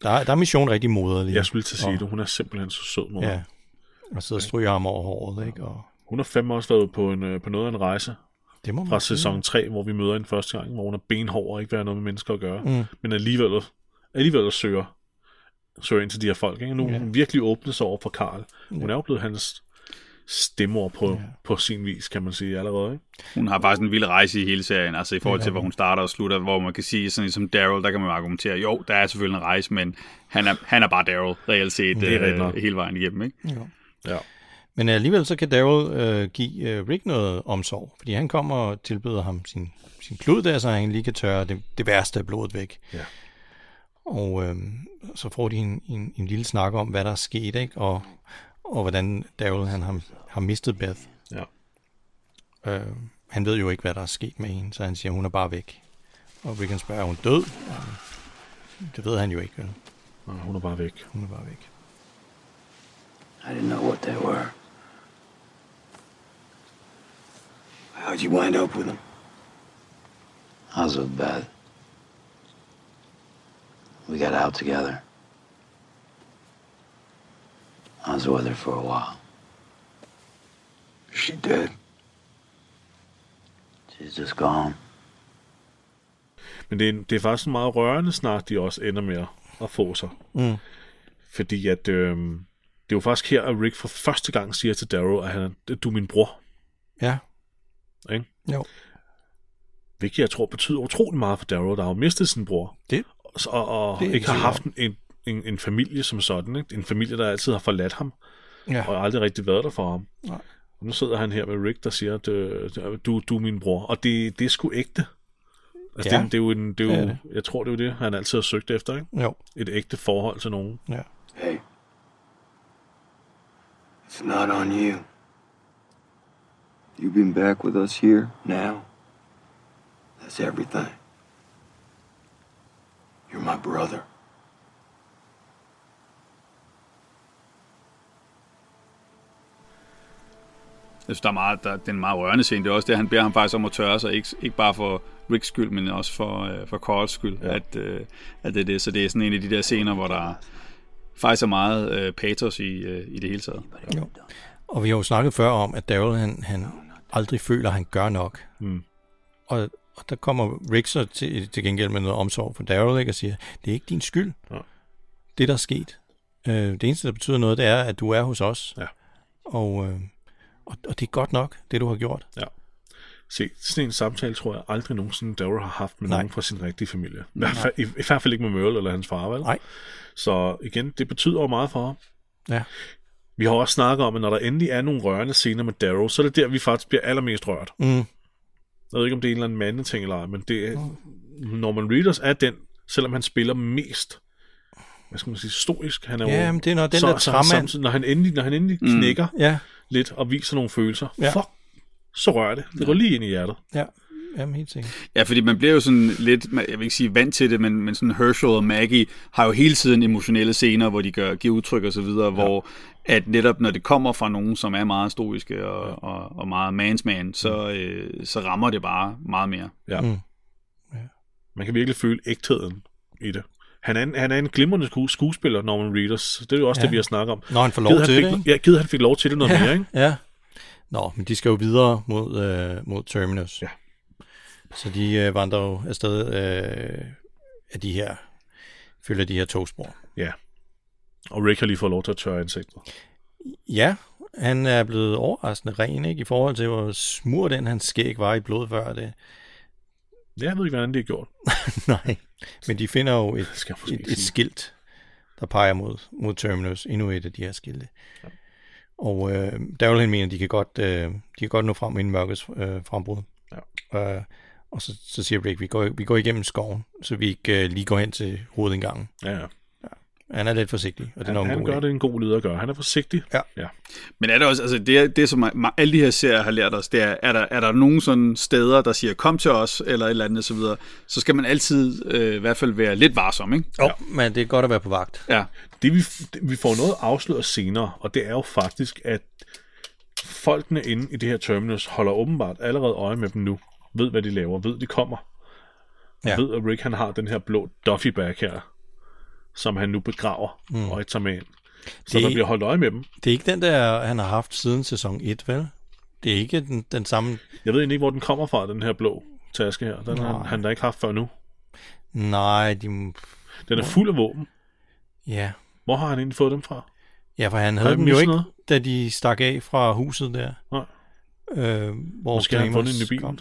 der, er, der er missionen rigtig moderlig. Jeg skulle lige til at sige og, det. Hun er simpelthen så sød nu. Ja, og sidder og stryger ham over håret, ikke? Og Hun har fandme også været på, en, øh, på noget af en rejse det må man fra sige. sæson 3, hvor vi møder hende første gang, hvor hun er benhård og ikke vil have noget med mennesker at gøre. Mm. Men alligevel, alligevel søger, søger ind til de her folk. Ikke? Nu er hun virkelig åbnet sig over for Karl. Hun er jo blevet hans stemmer på, ja. på sin vis, kan man sige allerede. Ikke? Hun har faktisk en vild rejse i hele serien, altså i forhold til, hvor hun starter og slutter, hvor man kan sige, sådan som Daryl, der kan man argumentere, jo, der er selvfølgelig en rejse, men han er, han er bare Daryl, reelt set, Det er øh, hele vejen igennem, ikke? Jo. Ja. Men alligevel så kan Daryl øh, give øh, Rick noget omsorg, fordi han kommer og tilbyder ham sin, sin klud der, så han lige kan tørre det, det værste af blodet væk. Ja. Og øh, så får de en, en, en lille snak om, hvad der er sket, ikke? Og, og hvordan Daryl han har, har mistet Beth. Ja. Øh, han ved jo ikke, hvad der er sket med hende, så han siger, hun er bare væk. Og Rick han spørger, er hun død? Det ved han jo ikke, vel? Nej, hun er bare væk. Hun er bare væk. I didn't know what they were. How'd you wind up with them? How's it bad? We got out together. I was with her for a while. She dead? She's just gone. Men det er, det er faktisk meget rørende snak, de også ender med at få sig. Mm. Fordi at, øh, det er jo faktisk her, at Rick for første gang siger til Darrow, at han du er min bror. Ja. Ikke? Jo. Hvilket jeg tror betyder utrolig meget for Darrow, der har jo mistet sin bror. Det, Og, og, Det ikke har haft en, en, en familie som sådan. Ikke? En familie, der altid har forladt ham, ja. og aldrig rigtig været der for ham. Nej. Og nu sidder han her med Rick, der siger, at du, du er min bror. Og det, det er sgu ægte. Altså, Ja. det, det, er jo en, det er jo, det. jeg tror, det er jo det, han altid har søgt efter. Ikke? Jo. Et ægte forhold til nogen. Ja. Hey. It's not on you. You've been back with us here now. That's everything. You're my brother. Jeg synes, der er meget, der, det er en meget rørende scene. Det er også det, han beder ham faktisk om at tørre sig. Ikke, ikke bare for Ricks skyld, men også for, øh, for Carls skyld. Ja. At, øh, at det er det. Så det er sådan en af de der scener, hvor der faktisk er meget øh, patos i, øh, i det hele taget. Jo. Og vi har jo snakket før om, at Daryl han, han aldrig føler, at han gør nok. Mm. Og, og der kommer Rick så til, til gengæld med noget omsorg for Daryl, ikke, og siger, det er ikke din skyld, Ja. det der er sket. Øh, det eneste, der betyder noget, det er, at du er hos os. Ja. Og, øh, og, og det er godt nok, det du har gjort. Se, sådan en samtale tror jeg aldrig nogensinde Darrow har haft med Nej. nogen fra sin rigtige familie. I hvert, fald, i, I hvert fald ikke med Merle eller hans far, vel? Nej. Så igen, det betyder jo meget for ham. Ja. Vi har også snakket om, at når der endelig er nogle rørende scener med Darrow, så er det der, vi faktisk bliver allermest rørt. Mm. Jeg ved ikke, om det er en eller anden mandeting eller ej, men det er, Norman Reedus er den, selvom han spiller mest, hvad skal man sige, stoisk. Han er Ja, jo, men det er når den så, der så, træmand- samtidig, når han endelig, når han endelig knækker Ja, lidt og viser nogle følelser, Ja. fuck, så rører det. Det går lige ind i hjertet. ja. Jamen, helt sikkert. Ja, fordi man bliver jo sådan lidt, jeg vil ikke sige vant til det, men, men sådan Herschel og Maggie har jo hele tiden emotionelle scener, hvor de gør, giver udtryk og så videre, ja. hvor at netop når det kommer fra nogen, som er meget stoiske og, ja. og, og meget mansman, så, øh, så rammer det bare meget mere. Ja. Mm. Man kan virkelig føle ægtheden i det. Han er en, han er en glimrende sku- skuespiller, Norman Reedus. Det er jo også ja. Det, vi har snakket om. Når han får lov Givet, han til fik, det, ikke? Ja, givet han fik lov til det noget ja. mere, ikke? Ja. Nå, men de skal jo videre mod, øh, mod Terminus. Ja. Så de øh, vandrer jo afsted øh, af de her, følger de her togspor. Ja. Og Rick har lige fået lov til at tørre ansigtet. Ja, han er blevet overraskende ren, ikke? I forhold til, hvor smurt den hans skæg var i blod før det. Jeg ved ikke, hvordan det er gjort. Nej, men de finder jo et, skal et, et skilt, der peger mod, mod Terminus. Endnu et af de her skilte. Ja. Og øh, Daryl mener, at de kan godt, øh, de kan godt nå frem inden mørkets øh, frembrud. Ja. Øh, og så, så siger Rick, vi går, vi går igennem skoven, så vi ikke øh, lige går hen til hovedindgangen. Ja, ja. Han er lidt forsigtig, og det er Han, nok en han god gør idé. det en god leder at gøre. Han er forsigtig. Ja. ja. Men er det også, altså det, det som alle de her serier har lært os, det er, er der, er der nogen sådan steder, der siger, kom til os, eller et eller andet, så videre, så skal man altid øh, i hvert fald være lidt varsom, ikke? Jo, men det er godt at være på vagt. Ja. Det, vi, det, vi får noget afsløret senere, og det er jo faktisk, at folkene inde i det her terminus holder åbenbart allerede øje med dem nu. Ved, hvad de laver. Ved, de kommer. Ja. Ja. Ved, at Rick han har den her blå Duffy bag her, som han nu begraver mm. og ikke tager med ind. Så Det- der bliver holdt øje med dem. Det er ikke den der, han har haft siden sæson 1, vel? Det er ikke den, den samme... Jeg ved ikke, hvor den kommer fra, den her blå taske her. Den har han, da ikke haft før nu. Nej, de... Den er fuld af våben. Ja. Hvor har han egentlig fået dem fra? Ja, for han havde den dem jo ikke, noget? da de stak af fra huset der. Nej. Øh, hvor Måske har han fundet den i bilen. kom.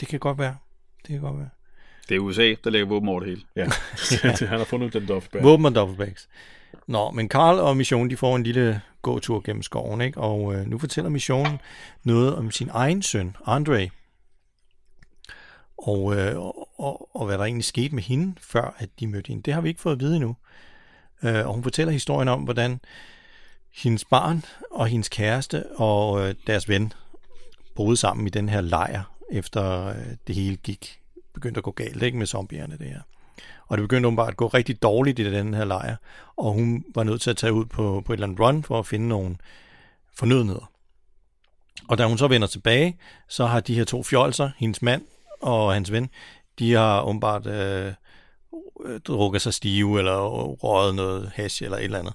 Det kan godt være. Det kan godt være. Det er USA, der lægger våben over det hele. Ja, han har fundet den Duffy bag. Våben og dobbeltbags. Nå, men Karl og Mission, de får en lille gåtur gennem skoven, ikke? Og øh, nu fortæller Mission noget om sin egen søn, Andre. Og, øh, og, og, og hvad der egentlig skete med hende, før at de mødte hende. Det har vi ikke fået at vide endnu. Øh, og hun fortæller historien om, hvordan hendes barn og hendes kæreste og øh, deres ven boede sammen i den her lejr, efter øh, det hele gik, begyndte at gå galt ikke med zombierne det her. Og det begyndte åbenbart at gå rigtig dårligt i den her lejr, og hun var nødt til at tage ud på, på et eller andet run for at finde nogle fornødenheder. Og da hun så vender tilbage, så har de her to fjolser, hendes mand og hans ven, de har åbenbart øh, drukket sig stive, eller røget noget hash, eller et eller andet.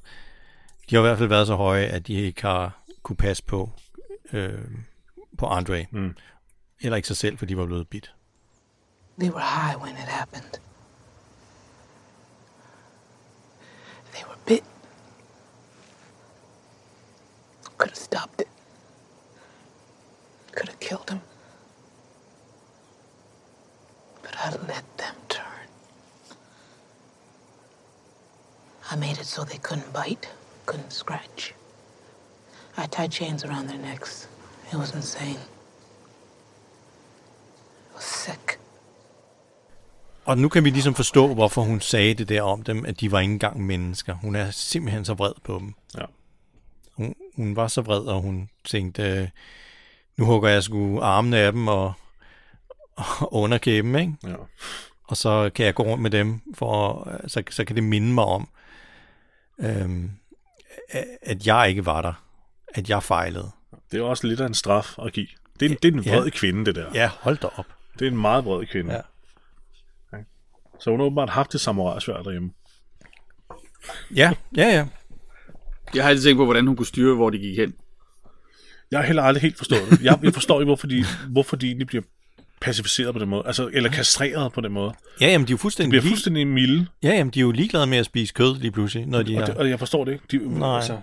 De har i hvert fald været så høje, at de ikke har kunne passe på, øh, på Andre. Mm. Eller ikke sig selv, for de var blevet bidt. They were high when it happened. They were bit. Could have stopped it. Could have killed him. But I let them turn. I made it so they couldn't bite, couldn't scratch. I tied chains around their necks. It was insane. It was sick. Og nu kan vi ligesom forstå, hvorfor hun sagde det der om dem, at de var ikke engang mennesker. Hun er simpelthen så vred på dem. Ja. Hun, hun var så vred, og hun tænkte, øh, nu hugger jeg sgu armene af dem og, og underkæben, ikke? Ja. Og så kan jeg gå rundt med dem, for så, så kan det minde mig om, øhm, at jeg ikke var der. At jeg fejlede. Det er også lidt af en straf at give. Det er, det er en Ja. vred kvinde, det der. Ja, hold da op. Det er en meget vred kvinde. Ja. Ja. Så hun har åbenbart haft det samurai-svær derhjemme. Ja, ja, ja. Jeg har altid tænkt på, hvordan hun kunne styre, hvor de gik hen. Jeg har heller aldrig helt forstået det. Jeg, jeg forstår ikke, hvorfor de, hvorfor de egentlig bliver pacificeret på den måde. Altså, eller kastreret på den måde. Ja, jamen, de er jo De fuldstændig, bliver lig- fuldstændig milde, ja, jamen, de er jo ligeglade med at spise kød lige pludselig, når de og, har... det, og jeg forstår det ikke. De, Nej. Altså,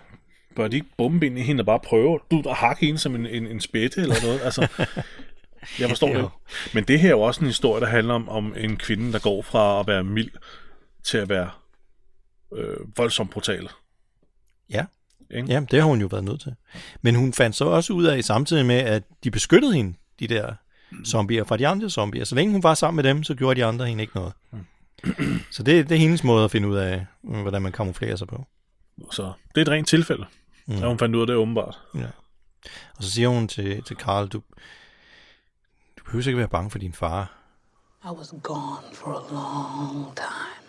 bør de ikke bombe ind i hende og bare prøve du, at hakke hende som en, en, en spætte eller noget? Altså, jeg forstår det. Men det her er jo også en historie, der handler om, om en kvinde, der går fra at være mild til at være øh, voldsomt brutal. Ja. Ikke? Ja, det har hun jo været nødt til. Men hun fandt så også ud af samtidig med, at de beskyttede hende, de der zombier, fra de andre zombier. Så længe hun var sammen med dem, så gjorde de andre hende ikke noget. Så det, det er hendes måde at finde ud af, øh, hvordan man kamuflerer sig på. Så det er et rent tilfælde. Mm. Ja, hun fandt ud af det åbenbart. Ja. Og så siger hun til, til Carl, du, du behøver ikke være bange for din far. I was gone for a long time.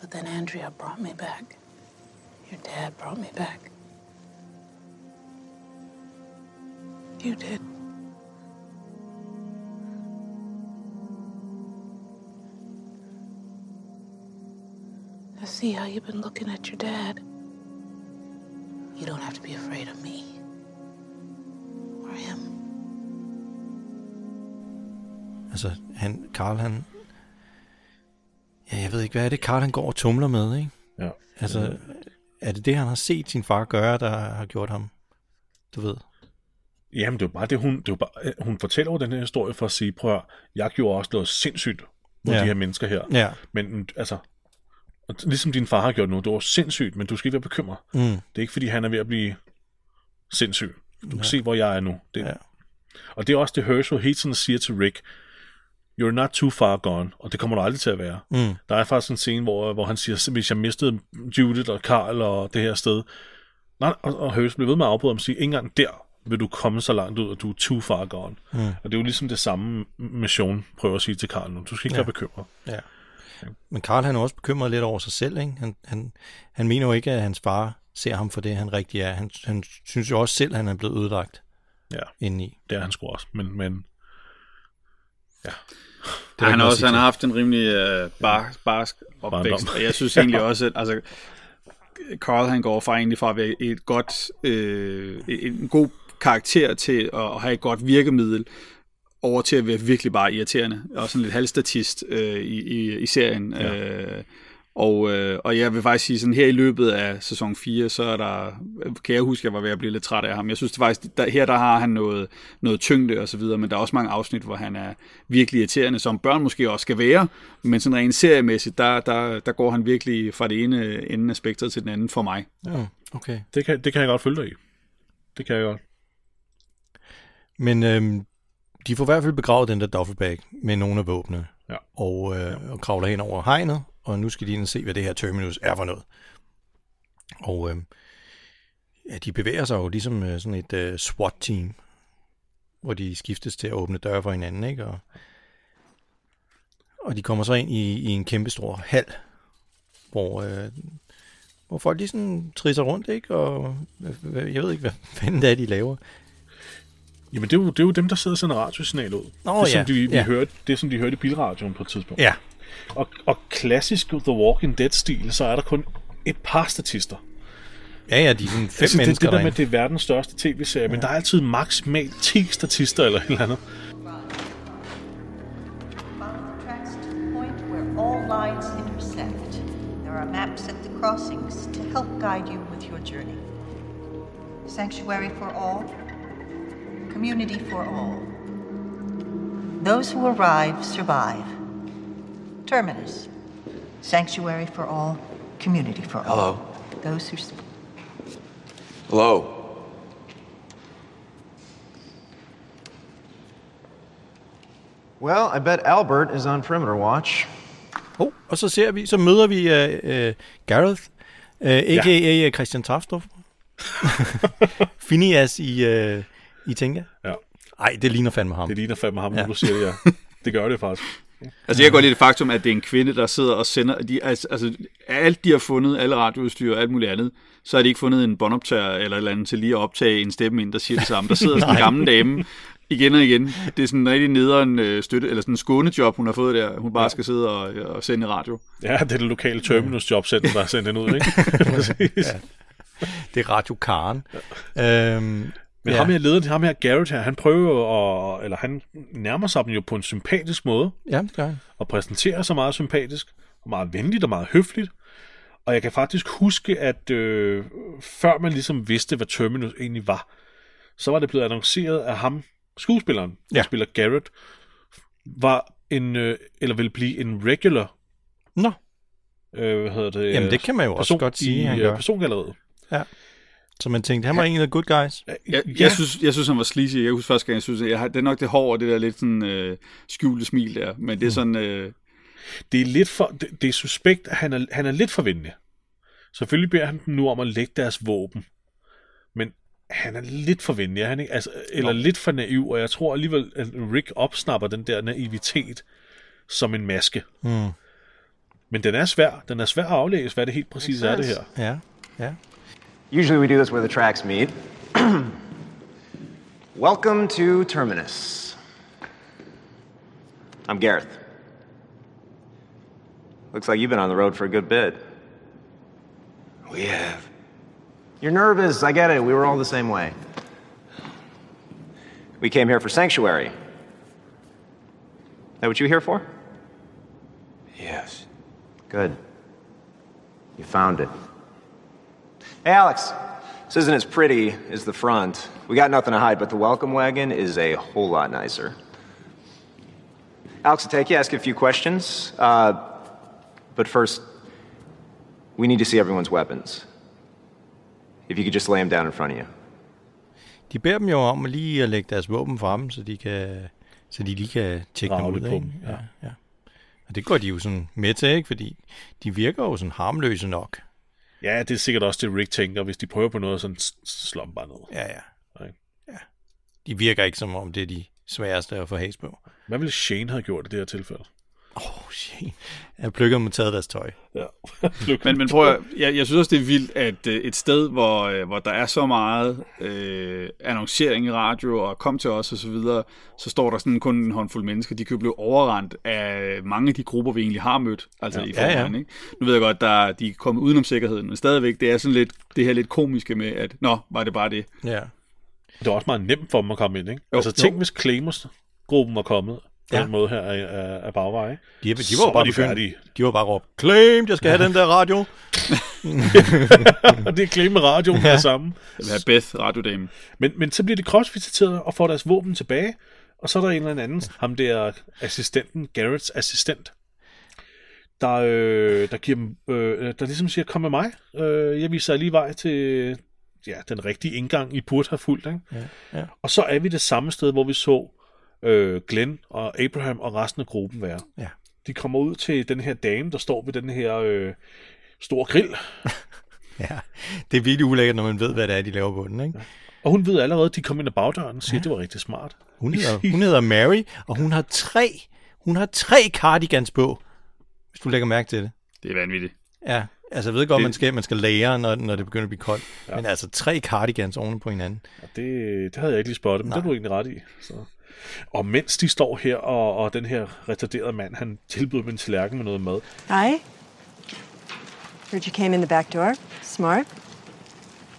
But then Andrea brought me back. Your dad brought me back. You did. I see how you've been looking at your dad. You don't have to be afraid of me or him. Altså, han, Carl, han... Ja, jeg ved ikke, hvad er det, Carl han går og tumler med, ikke? Ja. Altså, er det det, han har set sin far gøre, der har gjort ham, du ved? Jamen, det er jo bare det, hun, det er jo bare, øh, hun fortæller jo den her historie for at sige, prøv at, jeg gjorde også noget sindssygt mod Ja. de her mennesker her. Ja. Men altså, ligesom din far har gjort nu, det var sindssygt, men du skal ikke være bekymret. Mm. Det er ikke, fordi han er ved at blive sindssyg. Du kan se, hvor jeg er nu. Det, Ja. Og det er også det, Herschel hele tiden siger til Rick. you're not too far gone, og det kommer du aldrig til at være. Mm. Der er faktisk en scene, hvor, hvor han siger, hvis jeg mistede Judith og Carl og det her sted, nej, og, og Hurst bliver ved med at afbryde ham og sige, ikke engang der vil du komme så langt ud, at du er too far gone. Mm. Og det er jo ligesom det samme mission, prøver at sige til Carl nu. Du skal ikke ja. være bekymret. Ja. Men Karl han er også bekymret lidt over sig selv. Ikke? Han, han, han mener jo ikke, at hans far ser ham for det, han rigtig er. Han, han synes jo også selv, at han er blevet ødelagt Ja, indeni. det er han sgu også. Men, men ja, Det han, også, han har haft en rimelig øh, bar, barsk opvækst, Barndom. og jeg synes egentlig også, at altså, Carl han går fra egentlig fra at være et godt, øh, en god karakter til at have et godt virkemiddel, over til at være virkelig bare irriterende, og sådan lidt halvstatist øh, i, i, i serien. Ja. Øh, og, øh, og jeg vil faktisk sige, sådan her i løbet af sæson 4, så er der, kan jeg huske, at jeg var ved at blive lidt træt af ham. Jeg synes det faktisk, der, her der har han noget, noget tyngde og så videre, men der er også mange afsnit, hvor han er virkelig irriterende, som børn måske også skal være, men sådan rent seriemæssigt, der, der, der går han virkelig fra det ene ende af spektret til den anden for mig. Ja, okay. det kan, det kan jeg godt følge dig i. Det kan jeg godt. Men øhm, de får i hvert fald begravet den der duffelbag med nogle af våbnene. Ja. Og, øh, og kravler hen over hegnet, og nu skal de ind og se, hvad det her terminus er for noget. Og øh, ja, de bevæger sig jo ligesom øh, sådan et øh, SWAT-team, hvor de skiftes til at åbne døre for hinanden, ikke? Og, og de kommer så ind i, i en kæmpe stor hal, hvor, øh, hvor folk lige sådan trisser rundt, ikke? Og øh, jeg ved ikke, hvad fanden det er, de laver. Jamen, det er, jo, det er jo dem, der sidder og sender radiosignal ud. Nå, det, er, som ja, de, vi ja. hørte, det som de hørte i bilradioen på et tidspunkt. Ja, Og, og klassisk The Walking Dead-stil, så er der kun et par statister. ja, ja, de er sådan fem Altså, det, mennesker det der med, derinde. at det er verdens største tv-serie, ja. men der er altid maksimalt 10 statister eller et eller andet. Lines intersect. There are maps at the crossings to help guide you with your journey. Sanctuary for all, community for all. Those who arrive survive. Terminus. Sanctuary for all, community for all. Hello. Those who. Hello. Well, I bet Albert is on perimeter watch. Oh, og så ser vi, så møder vi uh, uh, Gareth, uh, a.k.a. Ja. Christian Tafstrup. Phineas i, uh, i Tinga. Ja. Ej, det ligner fandme ham. Det ligner fandme ham, Ja. du siger det, ja. Det gør det faktisk. Altså jeg godt lide det faktum, at det er en kvinde, der sidder og sender, de, altså, altså alt de har fundet, alle radioudstyr og alt muligt andet, så har de ikke fundet en båndoptager eller et eller andet til lige at optage en stemme ind, der siger det samme. Der sidder sådan en gammel dame igen og igen. Det er sådan en rigtig nederen øh, støtte, eller sådan en skånejob, hun har fået der. Hun bare skal sidde og, og sende i radio. Ja, det er det lokale Terminus jobcenter, der har sendt den ud, ikke? Præcis. ja. Det er Radio Karen. Øhm, Men Ja. ja. ham her lederen, ham her Garrett her, han prøver jo at, eller han nærmer sig dem jo på en sympatisk måde, ja, det gør han. og præsenterer sig meget sympatisk, og meget venligt og meget høfligt. Og jeg kan faktisk huske, at øh, før man ligesom vidste, hvad Terminus egentlig var, så var det blevet annonceret af ham, skuespilleren, der Ja. spiller Garrett, var en, øh, eller vil blive en regular, Nå, øh, hvad hedder det? Jamen, det kan man jo også godt sige, i, han øh, gør. persongalleriet. Så man tænkte, han var en af the good guys. Jeg, Ja. jeg, synes, jeg synes, han var sleazy. Jeg husker første gang, jeg synes, jeg har, det er nok det hår og det der lidt sådan øh, skjulte smil der. Men det er sådan, øh, det er lidt for, det, det er suspekt, at han er, han er lidt for venlig. Selvfølgelig beder han dem nu om at lægge deres våben. Men han er lidt for venlig, er han ikke? Altså, eller lidt for naiv, og jeg tror alligevel, at Rick opsnapper den der naivitet som en maske. Mm. Men den er svær. Den er svær at aflæse, hvad det helt præcis er det her. Ja, ja. Usually we do this where the tracks meet. Welcome to Terminus. I'm Gareth. Looks like you've been on the road for a good bit. We have. You're nervous, I get it. We were all the same way. We came here for sanctuary. Is That what you here for? Yes. Good. You found it. Hey, Alex. This isn't as pretty as the front. We got nothing to hide, but the welcome wagon is a whole lot nicer. Alex will take you, ask you a few questions. Uh, but first, we need to see everyone's weapons. If you could just lay them down in front of you. De beder dem jo om lige at lægge deres våben frem, så de kan Så de lige kan tjekke dem Rage ud. lidt på Ikke? dem, ja. Ja, ja. Og det går de jo sådan med til, ikke? Fordi de virker jo sådan harmløse nok. Ja, det er sikkert også det, Rick tænker. Hvis de prøver på noget, så slår dem bare ned. Ja, ja. Ikke? ja. De virker ikke som om, det er de sværeste at få has på. Hvad ville Shane have gjort i det her tilfælde? Åh, oh, shit. Jeg plukker dem og taget deres tøj. Ja. Men, men prøv at, jeg, jeg synes også, det er vildt, at øh, et sted, hvor, øh, hvor der er så meget øh, annoncering i radio, og kom til os og så videre, så står der sådan kun en håndfuld mennesker. De kan jo blive overrendt af mange af de grupper, vi egentlig har mødt, altså Ja. i Ja, ja. forvejen. Ikke? Nu ved jeg godt, der, de er kommet udenom sikkerheden, men stadigvæk, det er sådan lidt, det her lidt komiske med, at nå, var det bare det. Ja. Det var også meget nemt for dem at komme ind, ikke? Jo. altså tænk, hvis Claimers-gruppen var kommet på Ja. den måde her af, af, af bagvej, ikke? De, de, de var bare de færdige. De var bare råbt, claim, jeg skal have den der radio. og det er Claim med radioen ja. Ja. det samme. Det er Beth, radiodamen. Men, men så bliver de kropsvisiteret og får deres våben tilbage, og så er der en eller anden, ham der assistenten, Garretts assistent, der, øh, der giver dem, øh, der ligesom siger, kom med mig, øh, jeg viser lige vej til ja, den rigtige indgang, I burde have fulgt. Ikke? Ja, ja. Og så er vi det samme sted, hvor vi så øh, Glenn og Abraham og resten af gruppen være. Ja. De kommer ud til den her dame, der står ved den her øh, store grill, ja. Det er virkelig ulækkert, når man ved, hvad det er, de laver på den. Ikke? og hun ved allerede, at de kom ind ad bagdøren og siger, ja. det var rigtig smart. Hun, hedder, hun hedder Mary, og hun har tre, hun har tre cardigans på, hvis du lægger mærke til det. Det er vanvittigt. Ja, altså jeg ved godt, Det- man skal, man skal lære, når, når det begynder at blive koldt. Ja. Men altså tre cardigans oven på hinanden. Og det, det havde jeg ikke lige spottet, men Nej. det er du egentlig ret i. Så. Og mens de står her, og, og den her retarderede mand, han tilbyder dem en tallerken med noget mad. Hi. Heard you came in the back door. Smart.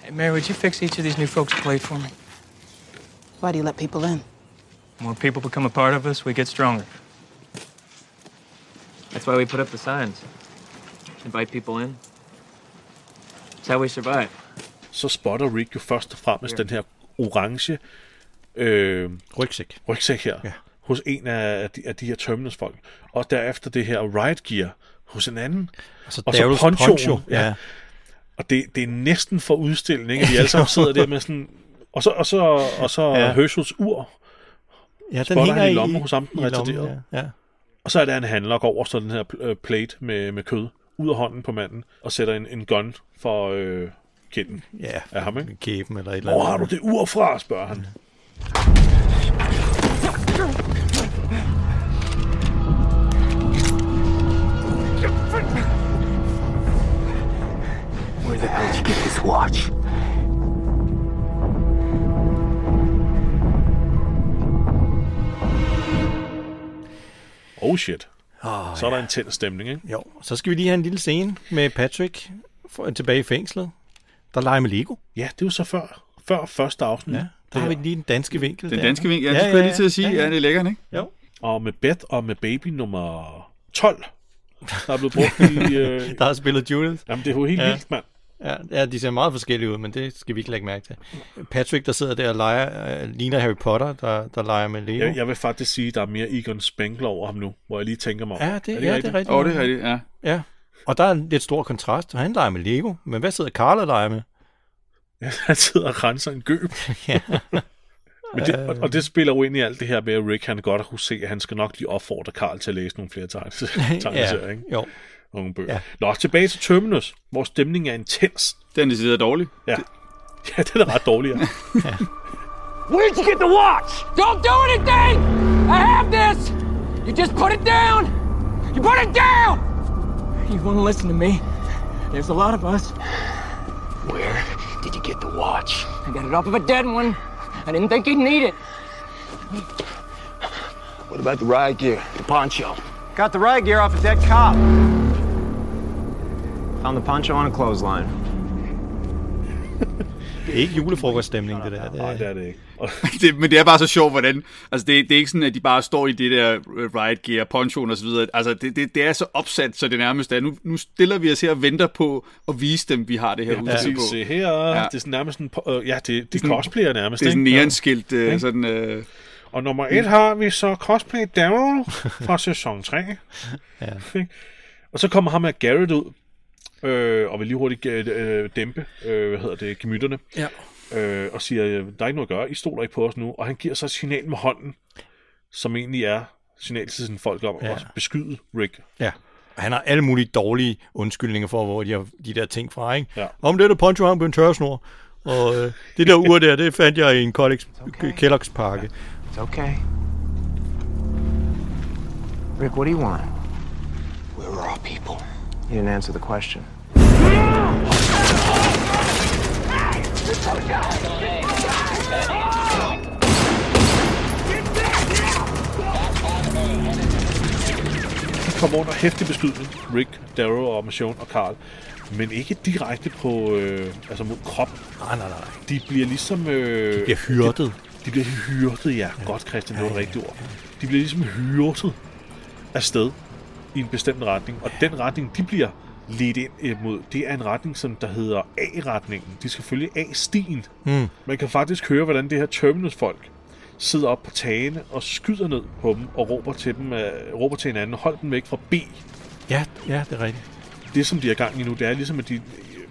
Hey, Mary, would you fix each of these new folks' plate for me? Why do you let people in? More people become a part of us, we get stronger. That's why we put up the signs. Invite people in. It's how we survive. Så spotter Rick jo først og fremmest den her orange øh, rygsæk. rygsæk her, ja. hos en af de, af de her Terminus folk. Og derefter det her riot gear hos en anden. Og så og så ponchoen. poncho, ja. Og det, det er næsten for udstilling, ikke? De alle sammen sidder der med sådan... Og så, og så, og så Ja. ja. Herschels ur. Ja, den spotter hænger han i i- lommen hos ham, den i lommen, ja, ja. Og så er det, han handler og går over så den her øh, plate med, med kød ud af hånden på manden, og sætter en, en gun for øh, kinden Ja, af ham, ikke? Kæben eller et eller Hvor andet. har du det ur fra, spørger han. Where the hell did you get this watch? Oh shit. Oh, Så er der en tændt stemning, ikke? Jo, så skal vi lige have en lille scene med Patrick for, tilbage i fængslet, der leger med Lego. Ja, det er jo så før, før første afsnit. Ja, der har vi lige den danske vinkel. Den der. danske vinkel, ja, det skulle jeg lige til at sige. Ja, det er lækkert, ikke? Jo. Og med Beth og med baby nummer 12, der er blevet brugt i... Øh... Der har spillet Judith. Jamen, det er jo helt Ja. vildt, mand. Ja, ja, de ser meget forskellige ud, men det skal vi ikke lægge mærke til. Patrick, der sidder der og leger, øh, ligner Harry Potter, der, der leger med Lego. Jeg, jeg vil faktisk sige, at der er mere Egon Spengler over ham nu, hvor jeg lige tænker mig om. Ja, det, ja, det er rigtigt. Åh, det er rigtigt, ja. Ja, og der er en lidt stor kontrast. Han leger med Lego, men hvad sidder Carl og leger med? Ja, han sidder og renser en gøb. ja. Men det, og, og det spiller jo ind i alt det her med, at Rick han godt kunne se, at han skal nok lige opfordre Karl til at læse nogle flere tegneserier, tegneserier, ikke? Jo. Nogle bøger. Ja. Ja. Nå, tilbage til Terminus, hvor stemningen er intens. Den er decideret dårlig. Ja. ja, den er ret dårlig, ja. Where'd you get the watch? Don't do anything! I have this! You just put it down! You put it down! You want to listen to me? There's a lot of us. Where did you get the watch? I got it off of a dead one. I didn't think he'd need it. What about the ride gear? The poncho? Got the ride gear off a dead cop. Found the poncho on a clothesline. Det er ikke julefrokoststemning, det der. Det er, Nej, det er det ikke. Det, men det er bare så sjovt, hvordan... Altså, det, det er ikke sådan, at de bare står i det der øh, riot gear, ponchoen og så videre. Altså, det, det, det er så opsat, så det nærmest er. Nu, nu stiller vi os her og venter på at vise dem, vi har det her ja, udstyr på. Se her, ja. det er sådan nærmest en... øh, Ja, det, det er sådan- cosplayer nærmest, Det er sådan ikke? neonskilt, øh, Ja. sådan... Øh, Og nummer et har vi så cosplay Daryl fra sæson 3. Ja. Og så kommer ham med Garrett ud, øh, og vil lige hurtigt øh, dæmpe, øh, hvad hedder det, gemytterne. Ja. Øh, og siger, øh, der er ikke noget at gøre, I stoler ikke på os nu. Og han giver så et signal med hånden, som egentlig er signal til sine folk om Ja. at beskyde Rick. Ja. Og han har alle mulige dårlige undskyldninger for, hvor de har de der ting fra, ikke? Ja. Om det er der poncho ham på en tørresnor. Og øh, det der ur der, det fandt jeg i en Kellogg's, Kellogg's pakke. It's okay. Rick, what do you want? We're raw people. You didn't answer the question. De kommer under hæftig beskydning, Rick, Darrow og Michonne og Carl. Men ikke direkte på, øh, altså mod kroppen. Nej, nej, nej. De bliver ligesom... Øh, De bliver hyrdet. De, de bliver hyrdet, ja. ja. Godt, Christian, det var det rigtige ord. De bliver ligesom hyrdet afsted i en bestemt retning. Og den retning, de bliver ledt ind imod, det er en retning, som der hedder A-retningen. De skal følge A-stien. Mm. Man kan faktisk høre, hvordan det her Terminus-folk sidder op på tagene og skyder ned på dem og råber til, dem, uh, råber til hinanden, hold dem væk fra B. Ja, ja, det er rigtigt. Det, som de er gang i nu, det er ligesom, at de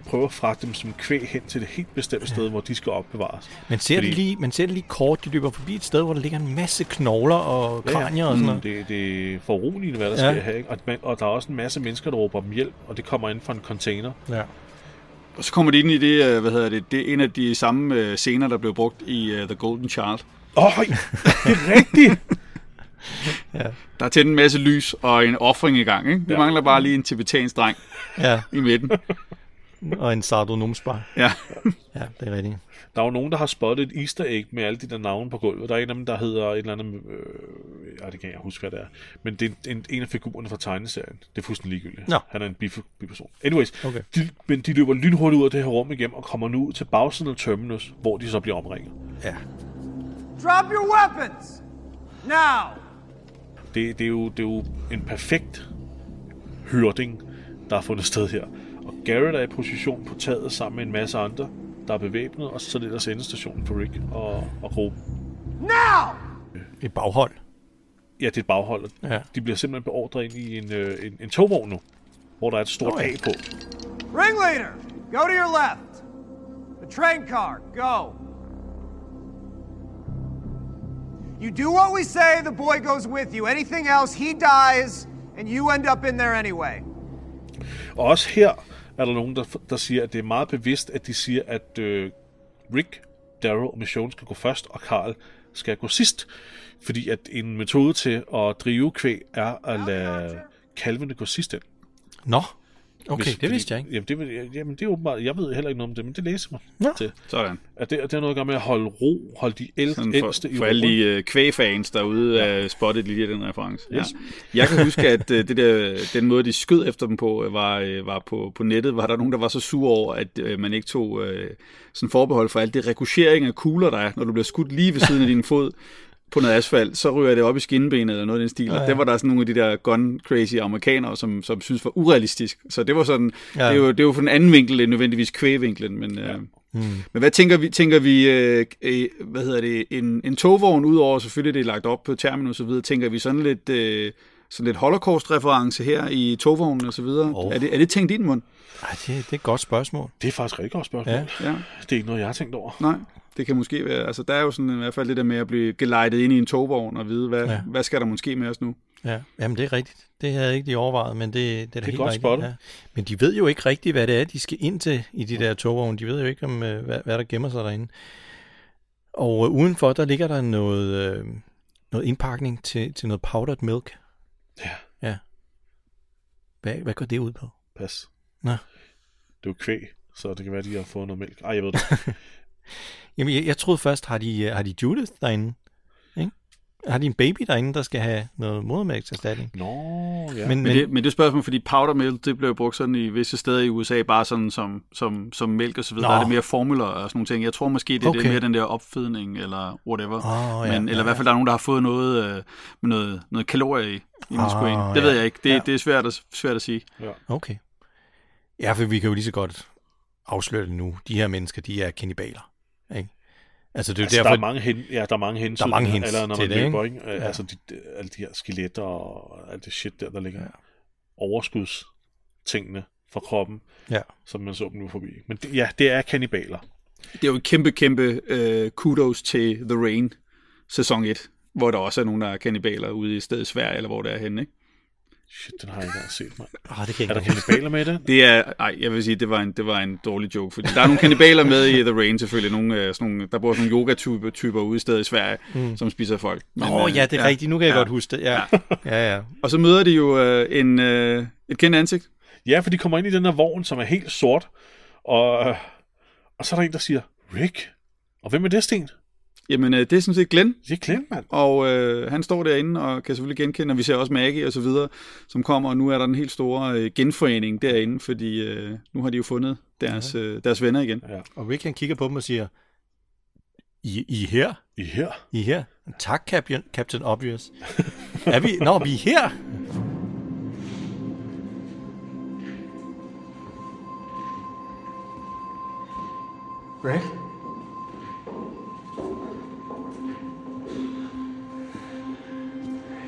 prøver at fragte dem som kvæg hen til det helt bestemte sted, hvor de skal opbevares. Man ser, Fordi... det lige, man ser det lige kort, de løber forbi et sted, hvor der ligger en masse knogler og kranier og sådan noget. Mm, det, det er foruroligende, hvad der Ja. ja. sker her. Ikke? Og, man, og der er også en masse mennesker, der råber dem hjælp, og det kommer ind fra en container. Ja. Og så kommer de ind i det, øh, hvad hedder det, det er en af de samme øh, scener, der blev brugt i uh, The Golden Child. Åh, oh, det er rigtigt! ja. Der er tændt en masse lys og en offring i gang. Ikke? Vi Ja. ja. mangler bare lige en tibetansk dreng Ja. i midten. Og en sardonomspar. Ja. ja, det er rigtigt. Der er jo nogen, der har spottet et easter egg med alle de der navne på gulvet. Der er en af dem, der hedder et eller andet... Øh, ja, det kan jeg huske, hvad det er. Men det er en, en af figurerne fra tegneserien. Det er fuldstændig ligegyldigt. Nå. Han er en biperson. Anyways, Okay. de, men de løber lynhurtigt ud af det her rum igennem og kommer nu ud til bagsiden af Terminus, hvor de så bliver omringet. Ja. Drop your weapons! Now! Det, det, er jo, det er jo en perfekt hyrding, der er fundet sted her. Garrett er i position på taget sammen med en masse andre, der er bevæbnet, og så er det ellers endestationen for Rick og, og gruppen. Now! Et baghold. Ja, det er et baghold. Ja. De bliver simpelthen beordret ind i en, øh, en, en togvogn nu, hvor der er et stort. A på. Ringleader, go to your left. The train car, go. You do what we say, the boy goes with you. Anything else, he dies, and you end up in there anyway. Og også her er der nogen, der, der siger, at det er meget bevidst, at de siger, at øh, Rick, Darrow og Michonne skal gå først, og Carl skal gå sidst. Fordi at en metode til at drive kvæg er at lade kalvene gå sidst ind. Nå, okay, Hvis- det vidste jeg ikke. Jamen det, jamen, det er åbenbart, jeg ved heller ikke noget om det, men det læser mig Nå. til. Sådan. At det, at det har noget at gøre med at holde ro, holde de ældste, Sådan ældste i for, for alle de øh, kvægfans derude er spottet lige den reference. Ja. Yes. Jeg kan huske, at øh, det der, den måde, de skød efter dem på, øh, var, øh, var på, på nettet, var der nogen, der var så sure over, at øh, man ikke tog øh, sådan forbehold for alt det rekursering af kugler, der er, når du bliver skudt lige ved siden af din fod på noget asfalt, så ryger det op i skinbenet eller noget af den stil. Ja, Og ja. der var der sådan nogle af de der gun-crazy amerikanere, som, som synes var urealistisk. Så det var sådan, Ja. ja. det, er jo, det er jo fra en anden vinkel end nødvendigvis kvægvinklen, men... Øh, Hmm. men hvad tænker vi, tænker vi øh, øh, hvad hedder det, en, en togvogn, udover selvfølgelig det er lagt op på terminus og så videre, tænker vi sådan lidt, øh, sådan lidt holocaust-reference her i togvognen og så videre? Oh. Er, det, er det tænkt ind, mund? Ej, det, det er et godt spørgsmål. Det er faktisk et rigtig godt spørgsmål. Ja. Ja. Det er ikke noget, jeg har tænkt over. Nej, det kan måske være, altså der er jo sådan i hvert fald det der med at blive gelejtet ind i en togvogn og vide, hvad, Ja. hvad skal der måske med os nu? Ja, jamen det er rigtigt. Det havde jeg ikke lige overvejet, men det, det er da er helt godt rigtigt. Ja. Men de ved jo ikke rigtigt, hvad det er, de skal ind til i de der togvogne. De ved jo ikke, om, øh, hvad, hvad der gemmer sig derinde. Og øh, udenfor, der ligger der noget, øh, noget indpakning til, til noget powdered milk. Ja. Ja. Hvad, hvad går det ud på? Pas. Nå. Det er jo kvæg, så det kan være, at de har fået noget mælk. Ej, jeg ved det. Jamen, jeg, jeg troede først, har de, øh, har de Judith derinde? Ikke? Har de en baby derinde, der skal have noget modermælkserstatning? Nå, ja. Men, Men, men, det, men det er spørgsmål, fordi powder milk, det blev brugt sådan i visse steder i USA, bare sådan som, som, som mælk og så videre. Nå. Der er det mere formler og sådan nogle ting. Jeg tror måske, det er Okay. det mere den der opfedning eller whatever. Åh, ja, men, eller ja, i hvert fald, der er nogen, der har fået noget, øh, noget, noget kalorier i, i Ah, ah, Det ja. ved jeg ikke. Det, Ja. ja. det er svært at, svært at sige. Okay. Ja, for vi kan jo lige så godt afsløre det nu. De her mennesker, de er kannibaler. Ikke? Altså, det er altså, derfor... der er mange hen, ja, der er mange hensyn. Der er mange hints eller når til man det, løber, ikke? ikke? Ja. Ja. Altså, de, alle de her skeletter og alt det shit der, der ligger. Ja. Overskudstingene fra kroppen, Ja. som man så dem nu forbi. Men det, ja, det er kannibaler. Det er jo et kæmpe, kæmpe uh, kudos til The Rain, sæson 1. hvor der også er nogen, der er kannibaler ude i stedet Sverige, eller hvor det er henne, ikke? Shit, den har jeg ikke engang set, mand. Oh, det kan er der kannibaler med i det? Det er, ej, jeg vil sige, det var en, det var en dårlig joke, fordi der er nogle kannibaler med i The Rain selvfølgelig, nogle, øh, sådan nogle, der bor sådan nogle yoga-typer typer ude i stedet i Sverige, Mm. som spiser folk. Åh, øh, ja, det er rigtigt. Nu kan jeg godt huske det. Ja. ja, ja. Og så møder de jo øh, en, øh, et kendt ansigt. Ja, for de kommer ind i den her vogn, som er helt sort, og, øh, og så er der en, der siger, Rick? Og hvem er det, Sten? Jamen, øh, det er sådan set Glenn. Det er Glenn, mand. Og øh, han står derinde og kan selvfølgelig genkende, og vi ser også Maggie og så videre, som kommer, og nu er der en helt store øh, genforening derinde, fordi øh, nu har de jo fundet deres, øh, deres venner igen. Ja. Og Rick han kigger på dem og siger, I, I er her? I er her? I er her? Tak, Captain, Captain Obvious. er vi? Nå, vi er her! Rick?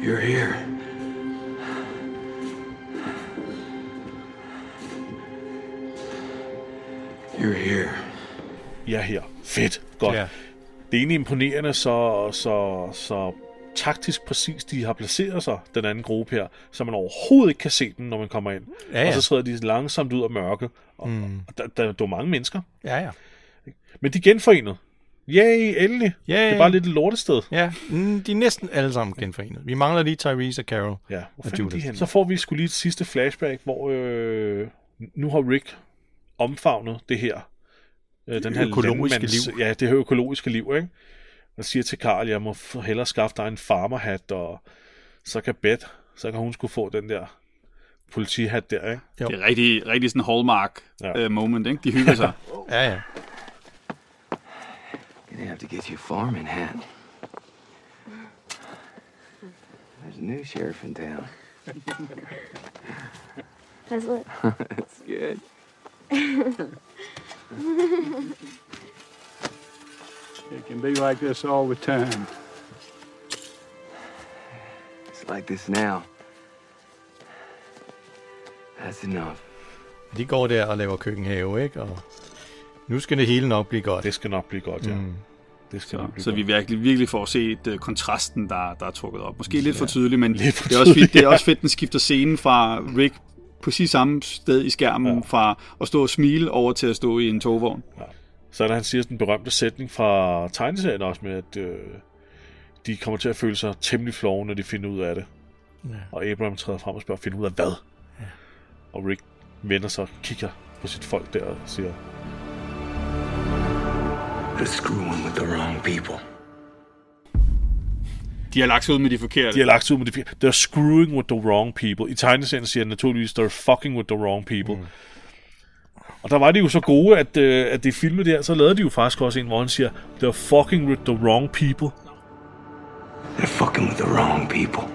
You're here. You're here. Jeg er her. Fedt. Godt. Ja. Det er egentlig imponerende, så, så, så taktisk præcis de har placeret sig, den anden gruppe her, så man overhovedet ikke kan se dem, når man kommer ind. Ja, ja. Og så træder de langsomt ud af mørke. Og, Mm. mm. og der, der, der er mange mennesker. Ja, ja. Men de er genforenet. Yay, endelig. Yay. Det er bare lidt et lortested. Ja, mm, de er næsten alle sammen genforenet. Vi mangler lige Tyrese og Carol. Ja, hvor og de Judith. Så får vi skulle lige et sidste flashback, hvor øh, nu har Rick omfavnet det her. Øh, den her økologiske landmands- liv. Ja, det her økologiske liv, ikke? Og siger til Karl, jeg må hellere skaffe dig en farmerhat, og så kan Beth, så kan hun skulle få den der politihat der, ikke? Jo. Det er rigtig, rigtig sådan Hallmark Ja. øh, moment, ikke? De hygger sig. Ja, ja. Gonna have to get you a farming hat. There's a new sheriff in town. How's it? It's good. It can be like this all the time. It's like this now. That's enough. De går der og laver køkkenhave, ikke? Og nu skal det hele nok blive godt. Det skal nok blive godt, ja. Mm. Det skal Så, nok blive så godt. vi virkelig, virkelig får set uh, kontrasten, der, der er trukket op. Måske lidt for Ja. tydeligt, men Lidt for det, er også fedt, tydeligt, det er ja. også fedt, den skifter scenen fra Rick præcis samme sted i skærmen, ja. fra at stå og smile over til at stå i en togvogn. Så er der, han siger den berømte sætning fra tegneserien også med, at øh, de kommer til at føle sig temmelig flove, når de finder ud af det. Ja. Og Abraham træder frem og spørger, finder ud af hvad? Ja. Og Rick vender sig og kigger på sit folk der og siger, They're screwing with the wrong people. De har lagt sig ud med de forkerte. de har lagt sig ud med det. They're screwing with the wrong people. I tegneserien siger naturligvis, they're fucking with the wrong people. Mm. Og der var de jo så gode, at, øh, at det filmet der, så lavede de jo faktisk også en, hvor han siger, they're fucking with the wrong people. They're fucking with the wrong people.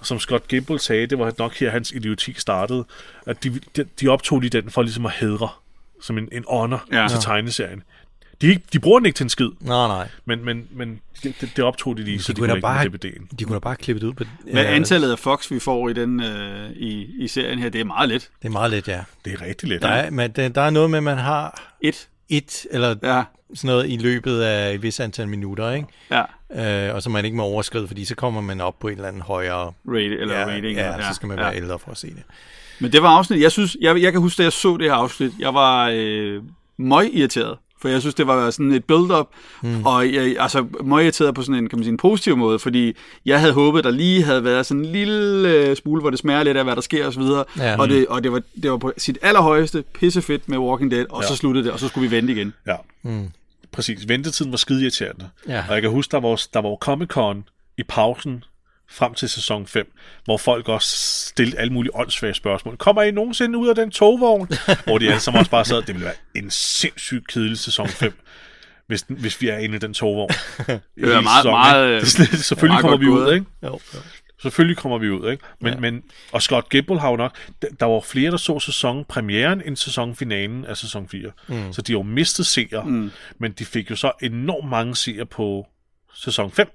Og som Scott Gimple sagde, det var nok her, hans idioti startede, at de, de, de optog lige den for ligesom at hedre, som en, en honor Ja. ja. til tegneserien. De, ikke- de bruger den ikke til en skid, Nej, nej. men, men, men det, det, optog de lige, så De de, kunne kunne ikke bare, DVD'en. de kunne da bare klippe det ud på... Hvad Ja, antallet af Fox, vi får i den øh, i, i serien her, det er meget let. Det er meget let, ja. Det er rigtig let. Der er, men der, der er noget med, at man har Et. et eller Ja. sådan noget i løbet af et vis antal minutter, ikke? Ja. Øh, og så man ikke må overskride, fordi så kommer man op på et eller andet højere... Rate, eller ja, rating. Ja, så skal man være ja. ældre for at se det. Men det var afsnit, jeg synes, jeg, jeg kan huske, da jeg så det her afsnit, jeg var øh, møg irriteret. For jeg synes, det var sådan et build-up, mm. og jeg, altså møg irriteret på sådan en, kan man sige, en positiv måde, fordi jeg havde håbet, der lige havde været sådan en lille øh, smule, hvor det smager lidt af, hvad der sker osv., Ja. og, det, og det, var, det var på sit allerhøjeste pissefedt med Walking Dead, og Ja. så sluttede det, og så skulle vi vente igen. Ja, Mm. præcis. Ventetiden var skide irriterende. Ja. Og jeg kan huske, der var, der var Comic-Con i pausen frem til sæson 5, hvor folk også stillede alle mulige åndssvage spørgsmål. Kommer I nogensinde ud af den togvogn? hvor de alle sammen også bare sad, det ville være en sindssygt kedelig sæson 5, hvis, den, hvis vi er inde i den togvogn. Det er meget, sæsonen, meget? Det sådan- Selvfølgelig meget kommer vi ud, gået. ikke? Jo, jo. Selvfølgelig kommer vi ud, ikke? Men, Ja. men, og Scott Gimple har jo nok... Der, der var flere, der så sæsonpremieren end sæsonfinalen af sæson 4. Mm. Så de har jo mistet seere, Mm. men de fik jo så enormt mange seere på sæson 5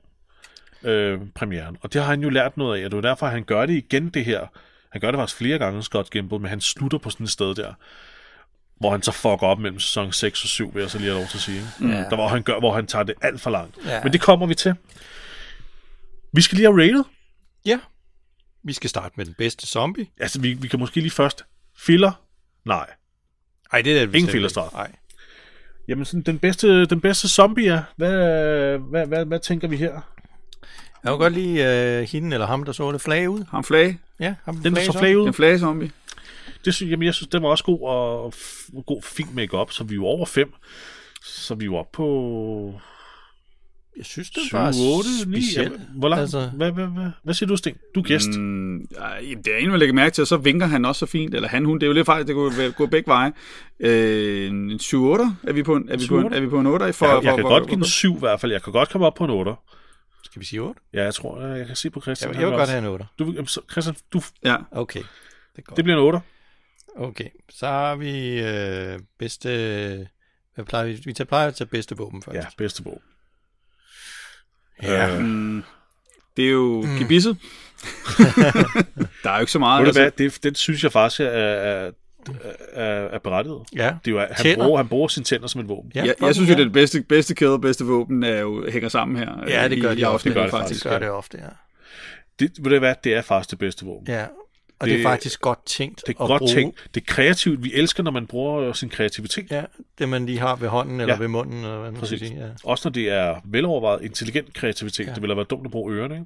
øh, premieren. Og det har han jo lært noget af, og det er derfor, han gør det igen, det her. Han gør det faktisk flere gange, Scott Gimple, men han slutter på sådan et sted der. hvor han så fucker op mellem sæson 6 og 7, vil jeg så lige have lov til at sige. Ikke? Ja. Der, hvor han gør, hvor han tager det alt for langt. Ja. Men det kommer vi til. Vi skal lige have rated. Ja. Vi skal starte med den bedste zombie. Altså, vi, vi kan måske lige først. Filler? Nej. Ej, det er det Ingen ikke. Nej. Jamen, sådan, den, bedste, den bedste zombie er, hvad, hvad, hvad, hvad tænker vi her? Jeg kan godt lide uh, hende eller ham, der så det flag ud. Ham flage. Ja, ham Den, der så flag ud? En flagezombie. Det synes, jamen, jeg synes, den var også god og f- god, fint make-up, så vi er jo over 5. Så vi er oppe på... Jeg synes, det 7, var 8, 9. speciel. Hvor langt? Altså-. Hvad, hvad, hvad, hvad siger du, Sten? Du er gæst. Mm. Det er en, man lægger mærke til, og så vinker han også så fint. Eller han, hun, det er jo lidt faktisk, det kunne gå begge veje. Øh, en 7-8 er vi på en, er vi på en, 7-8? er vi på en 8 for, jeg, jeg for, kan for, godt for- give en 7 i hvert fald. Jeg kan godt komme op på en 8. Skal vi sige 8? Ja, jeg tror, jeg, kan se på Christian. Jeg, jeg vil godt også- have en 8. Du, Christian, du, Ja. Okay. Det, det bliver en 8. Okay, så har vi øh, bedste... Hvad plejer vi? Vi tager plejer at tage bedste våben først. Ja, bedste bog. Ja. Øh, Mm, det er jo Mm. mm. gebisset. der er jo ikke så meget. Ved du altså. hvad, det, det synes jeg faktisk er, er, er, er berettiget. Ja. Det er jo, han, Tænder. bruger, han bruger sine tænder som et våben. Ja, jeg, jeg synes jo, det er det bedste, bedste kæde og bedste våben er jo, hænger sammen her. Ja, øh, det i- gør i de ofte. Det gør det Det gør det ofte, ja. Det, ved du hvad, det er faktisk det bedste våben. Ja, og det, det er faktisk godt tænkt Det er at godt bruge. tænkt. Det er kreativt. Vi elsker, når man bruger sin kreativitet. Ja, det man lige har ved hånden eller Ja. ved munden, eller hvad man skal Præcis. sige. Ja. Også når det er velovervejet, intelligent kreativitet. Ja. Det ville have været dumt at bruge ørerne, ikke?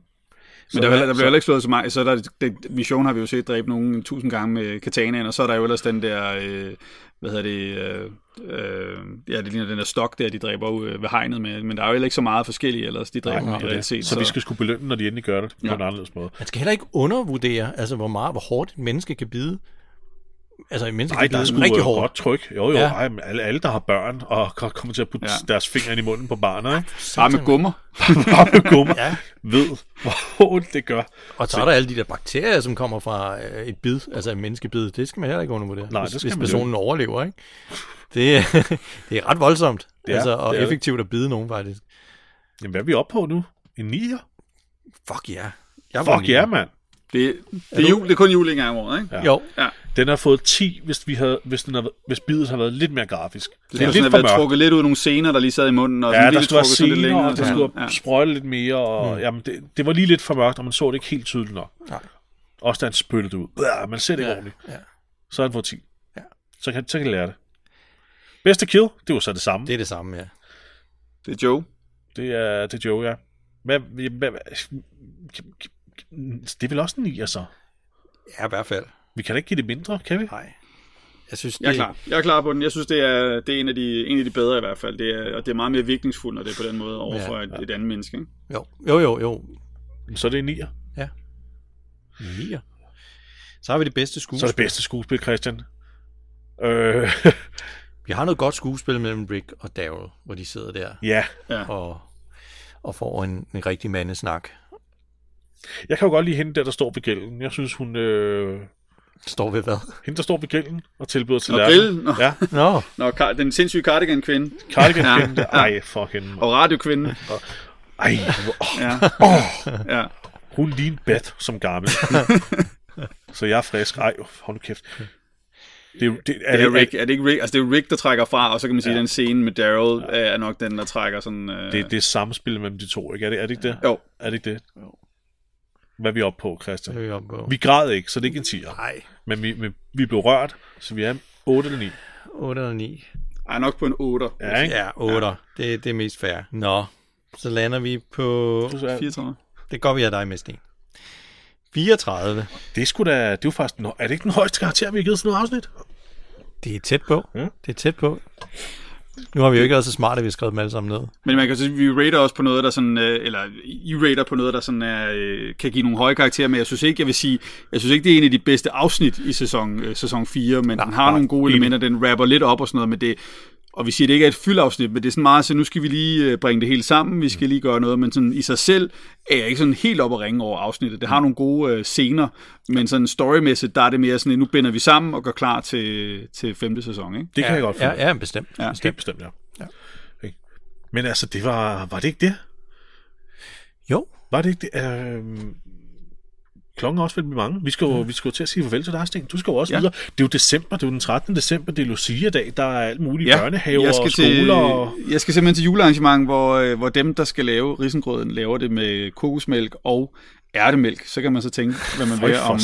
Men der, er, der bliver heller ikke slået så meget. Så er der, det, Mission har vi jo set dræbe nogen tusind gange med katanaen, og så er der jo ellers den der, øh, hvad hedder det, øh, øh, ja, det ligner den der stok der, de dræber ud øh, ved hegnet med. Men der er jo heller ikke så meget forskellige ellers, de dræber Nej, i er det. realitet. Så vi skal skulle belønne, når de endelig gør det på Ja. en anderledes måde. Man skal heller ikke undervurdere, altså hvor meget, hvor hårdt et menneske kan bide. Altså et menneske Nej, der er sgu rigtig øh, hårdt. godt tryk. Jo, jo. Ja. Ja. Ej, men alle, alle, der har børn og kommer til at putte Ja. ja. deres fingre ind i munden på barnet, ikke? Bare med gummer. Bare med gummer. Ja. Ved, hvor ondt det gør. Og så er der alle de der bakterier, som kommer fra øh, et bid, altså et menneskebid. Det skal man heller ikke undervurdere, Nej, hvis, det skal hvis man personen overlever. Ikke? Det, er- det er ret voldsomt, er- altså, og det er det. effektivt at bide nogen faktisk. Jamen, hvad er vi oppe på nu? En nier? Fuck ja. Yeah. Jeg Fuck ja, yeah, mand. Det, det, er jul, det er kun jul en gang om året, ikke? Ja. Jo. Ja. Den har fået 10, hvis, vi havde, hvis, den havde, hvis bidet havde været lidt mere grafisk. Det, Det er er lidt sådan for været mørkt. trukket lidt ud af nogle scener, der lige sad i munden, og Ja, sådan der skulle være sådan lidt scener, længere. og der skulle Ja. sprøjte lidt mere, og mm. jamen, det, det var lige lidt for mørkt, og man så det ikke helt tydeligt nok. Nej. Også da han spyttede ud. Ja, man ser det ikke Ja, ordentligt. ja. Så har han fået 10. Ja. Så kan, så kan jeg lære det. Bedste kill, det var så det samme. Det er det samme, ja. Det er Joe. Det er, det er Joe, ja. Hvad, hvad, hvad, det er vel også en 9, altså. Ja, i hvert fald. Vi kan da ikke give det mindre, kan vi? Nej. Jeg synes, Jeg er det- klar. Jeg er klar på den. Jeg synes, det er, det er en, af de, en af de bedre i hvert fald. Det er, og det er meget mere virkningsfuldt, når det er på den måde overfor Ja. ja, et, et andet menneske. Ikke? Jo, jo, jo. jo. Så er det en 9'er. Ja. Nier. Så har vi det bedste skuespil. Så er det bedste skuespil, Christian. Øh, Vi har noget godt skuespil mellem Rick og Daryl, hvor de sidder der ja. Ja. og, og får en, en rigtig mandesnak. Jeg kan jo godt lide hende der, der står ved gælden. Jeg synes, hun... Øh, Står ved hvad? hende, der står ved gælden og tilbyder til Og lærken. grillen. Nå. Ja, Nå, Nå, kar- den sindssyge cardigan-kvinde. cardigan Ja. Ej, fuck hende. Og radiokvinden. Ej, hvor, oh, Ja. ja. hun ligner Beth som gammel. så jeg er frisk. Ej, hold nu kæft. Det, er jo- det, Det er, Rick. Er det ikke Rick? Altså, det er jo Rick, der trækker fra, og så kan man sige, at Ja. den scene med Daryl ja. er nok den, der trækker sådan... Øh... det, det er samspil mellem de to, ikke? Er det, er det ikke det? Jo. Er det ikke det? Hvad er vi oppe på, Christian? er vi oppe på. Vi græd ikke, så det er ikke en 10'er. Nej, Men vi, vi, vi blev rørt, så vi er 8 eller 9. 8 eller 9. Ej, nok på en 8. Ja, ikke? Ja, 8. Ja. Det, det er mest fair. Nå, så lander vi på... 34. Det går vi af dig med, Sten. 34. Det er sgu da, det er jo faktisk, er det ikke den højeste karakter, vi har givet sådan noget afsnit? Det er tæt på. Ja. Det er tæt på. Nu har vi jo ikke været så smarte, at vi har skrevet dem alle sammen ned. Men man kan sige, vi rater også på noget, der sådan, øh, eller I rater på noget, der sådan er, øh, kan give nogle høje karakterer, men jeg synes ikke, jeg vil sige, jeg synes ikke, det er en af de bedste afsnit i sæson, øh, sæson 4, men nej, den har nej, nogle gode elementer, den rapper lidt op og sådan noget, men det, og vi siger, det ikke er et fyldafsnit, men det er sådan meget, så nu skal vi lige øh, bringe det hele sammen, vi skal lige gøre noget, men sådan i sig selv er jeg ikke sådan helt op at ringe over afsnittet. Det har nogle gode øh, scener, men sådan storymæssigt, der er det mere sådan, at nu binder vi sammen og går klar til, til femte sæson, ikke? Det kan ja, jeg godt Ja, finde. ja bestemt. Ja. bestemt. Helt bestemt, ja. ja. Men altså, det var, var det ikke det? Jo. Var det ikke det? Øh, klokken også at blive mange. Vi skal jo, vi skal jo til at sige farvel til dig, Sten. Du skal jo også Ja. videre. Det er jo december, det er jo den 13. december, det er Lucia-dag, der er alt muligt Ja, børnehaver jeg skal og skoler. til, Og... Jeg skal simpelthen til julearrangement, hvor, øh, hvor dem, der skal lave risengrøden, laver det med kokosmælk og ærtemælk. Så kan man så tænke, hvad man vil om,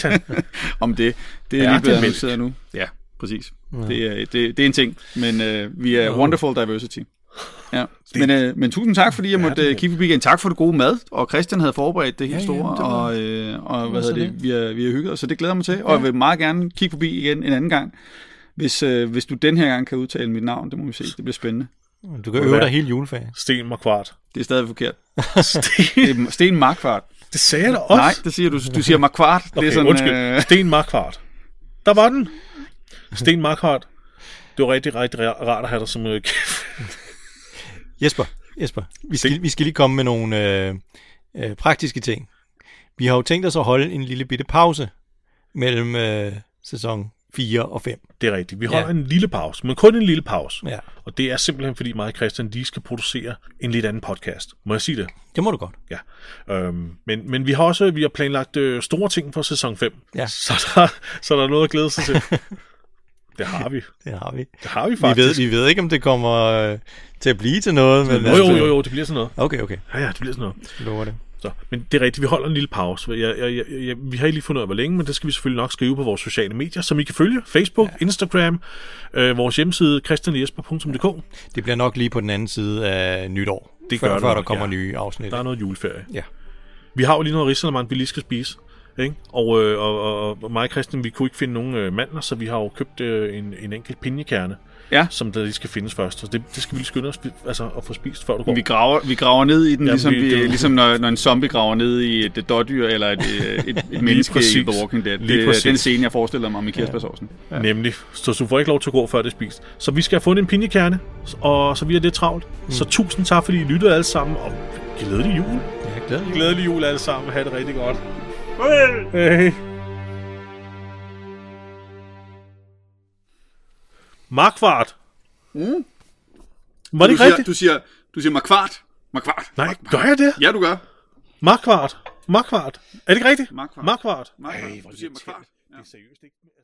om det. Det er lige blevet annonceret nu. Ja, præcis. Ja. Det, er, det, det er en ting, men øh, vi er wonderful diversity. Ja. Men, øh, men tusind tak, fordi jeg måtte øh, kigge forbi igen. Tak for det gode mad, og Christian havde forberedt det helt Ja, ja, store, det og, øh, og hvad hedder det, det. vi har, vi har hygget os, så det glæder mig til. Og jeg vil meget gerne kigge forbi igen en anden gang, hvis, øh, hvis du den her gang kan udtale mit navn. Det må vi se, det bliver spændende. Du kan øve dig hele juleferien. Sten Markvart. Det er stadig forkert. Sten, Sten Markvart. Det sagde jeg da også. Nej, det siger du. Du siger Markvart. Okay, det er sådan, undskyld. øh, Sten Markvart. Der var den. Sten Markvart. Det var rigtig, rigtig rart at have dig som øh, Jesper, Jesper, vi skal, vi skal lige komme med nogle øh, øh, praktiske ting. Vi har jo tænkt os at holde en lille bitte pause mellem øh, sæson 4 og 5. Det er rigtigt. Vi holder Ja. en lille pause, men kun en lille pause. Ja. Og det er simpelthen, fordi mig og Christian lige skal producere en lidt anden podcast. Må jeg sige det? Det må du godt. Ja. Øhm, men, men vi har også vi har planlagt øh, store ting for sæson 5. Ja. Så, der, så der er noget at glæde sig til. det har vi. Det har vi. Det har vi Vi ved, faktisk. vi ved ikke, om det kommer øh, til at blive til noget. Men jo, jo, jo, jo, det bliver sådan noget. Okay, okay. Ja, ja, det bliver sådan noget. Jeg lover det. Så, men det er rigtigt, vi holder en lille pause. Jeg, jeg, jeg, jeg, vi har ikke lige fundet ud af, hvor længe, men det skal vi selvfølgelig nok skrive på vores sociale medier, som I kan følge. Facebook, ja. Instagram, øh, vores hjemmeside, christianjesper.dk. Det bliver nok lige på den anden side af nytår. Det før, gør det før der kommer ja. nye afsnit. Der er noget juleferie. Ja. Vi har jo lige noget risalemang, vi lige skal spise. Ikke? Og, øh, og, og, og mig og Christian, vi kunne ikke finde nogen øh, mandler, så vi har jo købt øh, en, en enkelt pinjekerne, Ja. som der lige skal findes først. Så det, det skal vi lige skynde os altså, at få spist, før du går. vi, graver, vi graver ned i den, Ja, ligesom, vi- vi, det- ligesom når, når en zombie graver ned i et dårdyr eller et, et, et, et menneske i præcis. The Walking Dead. Lige Det, præcis. den scene, jeg forestiller mig med kirsebærsovsen. Ja. Nemlig. Så du får ikke lov til at gå, før det er spist. Så vi skal have fundet en pinjekerne, og så vi er lidt travlt. Mm. Så tusind tak, fordi I lyttede alle sammen, og glædelig jul. Ja, glædelig Glædelig jul alle sammen. Ha' det rigtig godt. Hey. Hey. Markvart. Mm. Var det du ikke siger, rigtigt? Du siger, du siger markvart. Markvart. Nej, gør jeg det? Ja, du gør. Markvart. Markvart. Er det ikke rigtigt? Markvart. Markvart. Markvart. Ej, hvor du siger irriterende. markvart. Det er seriøst ikke. Altså,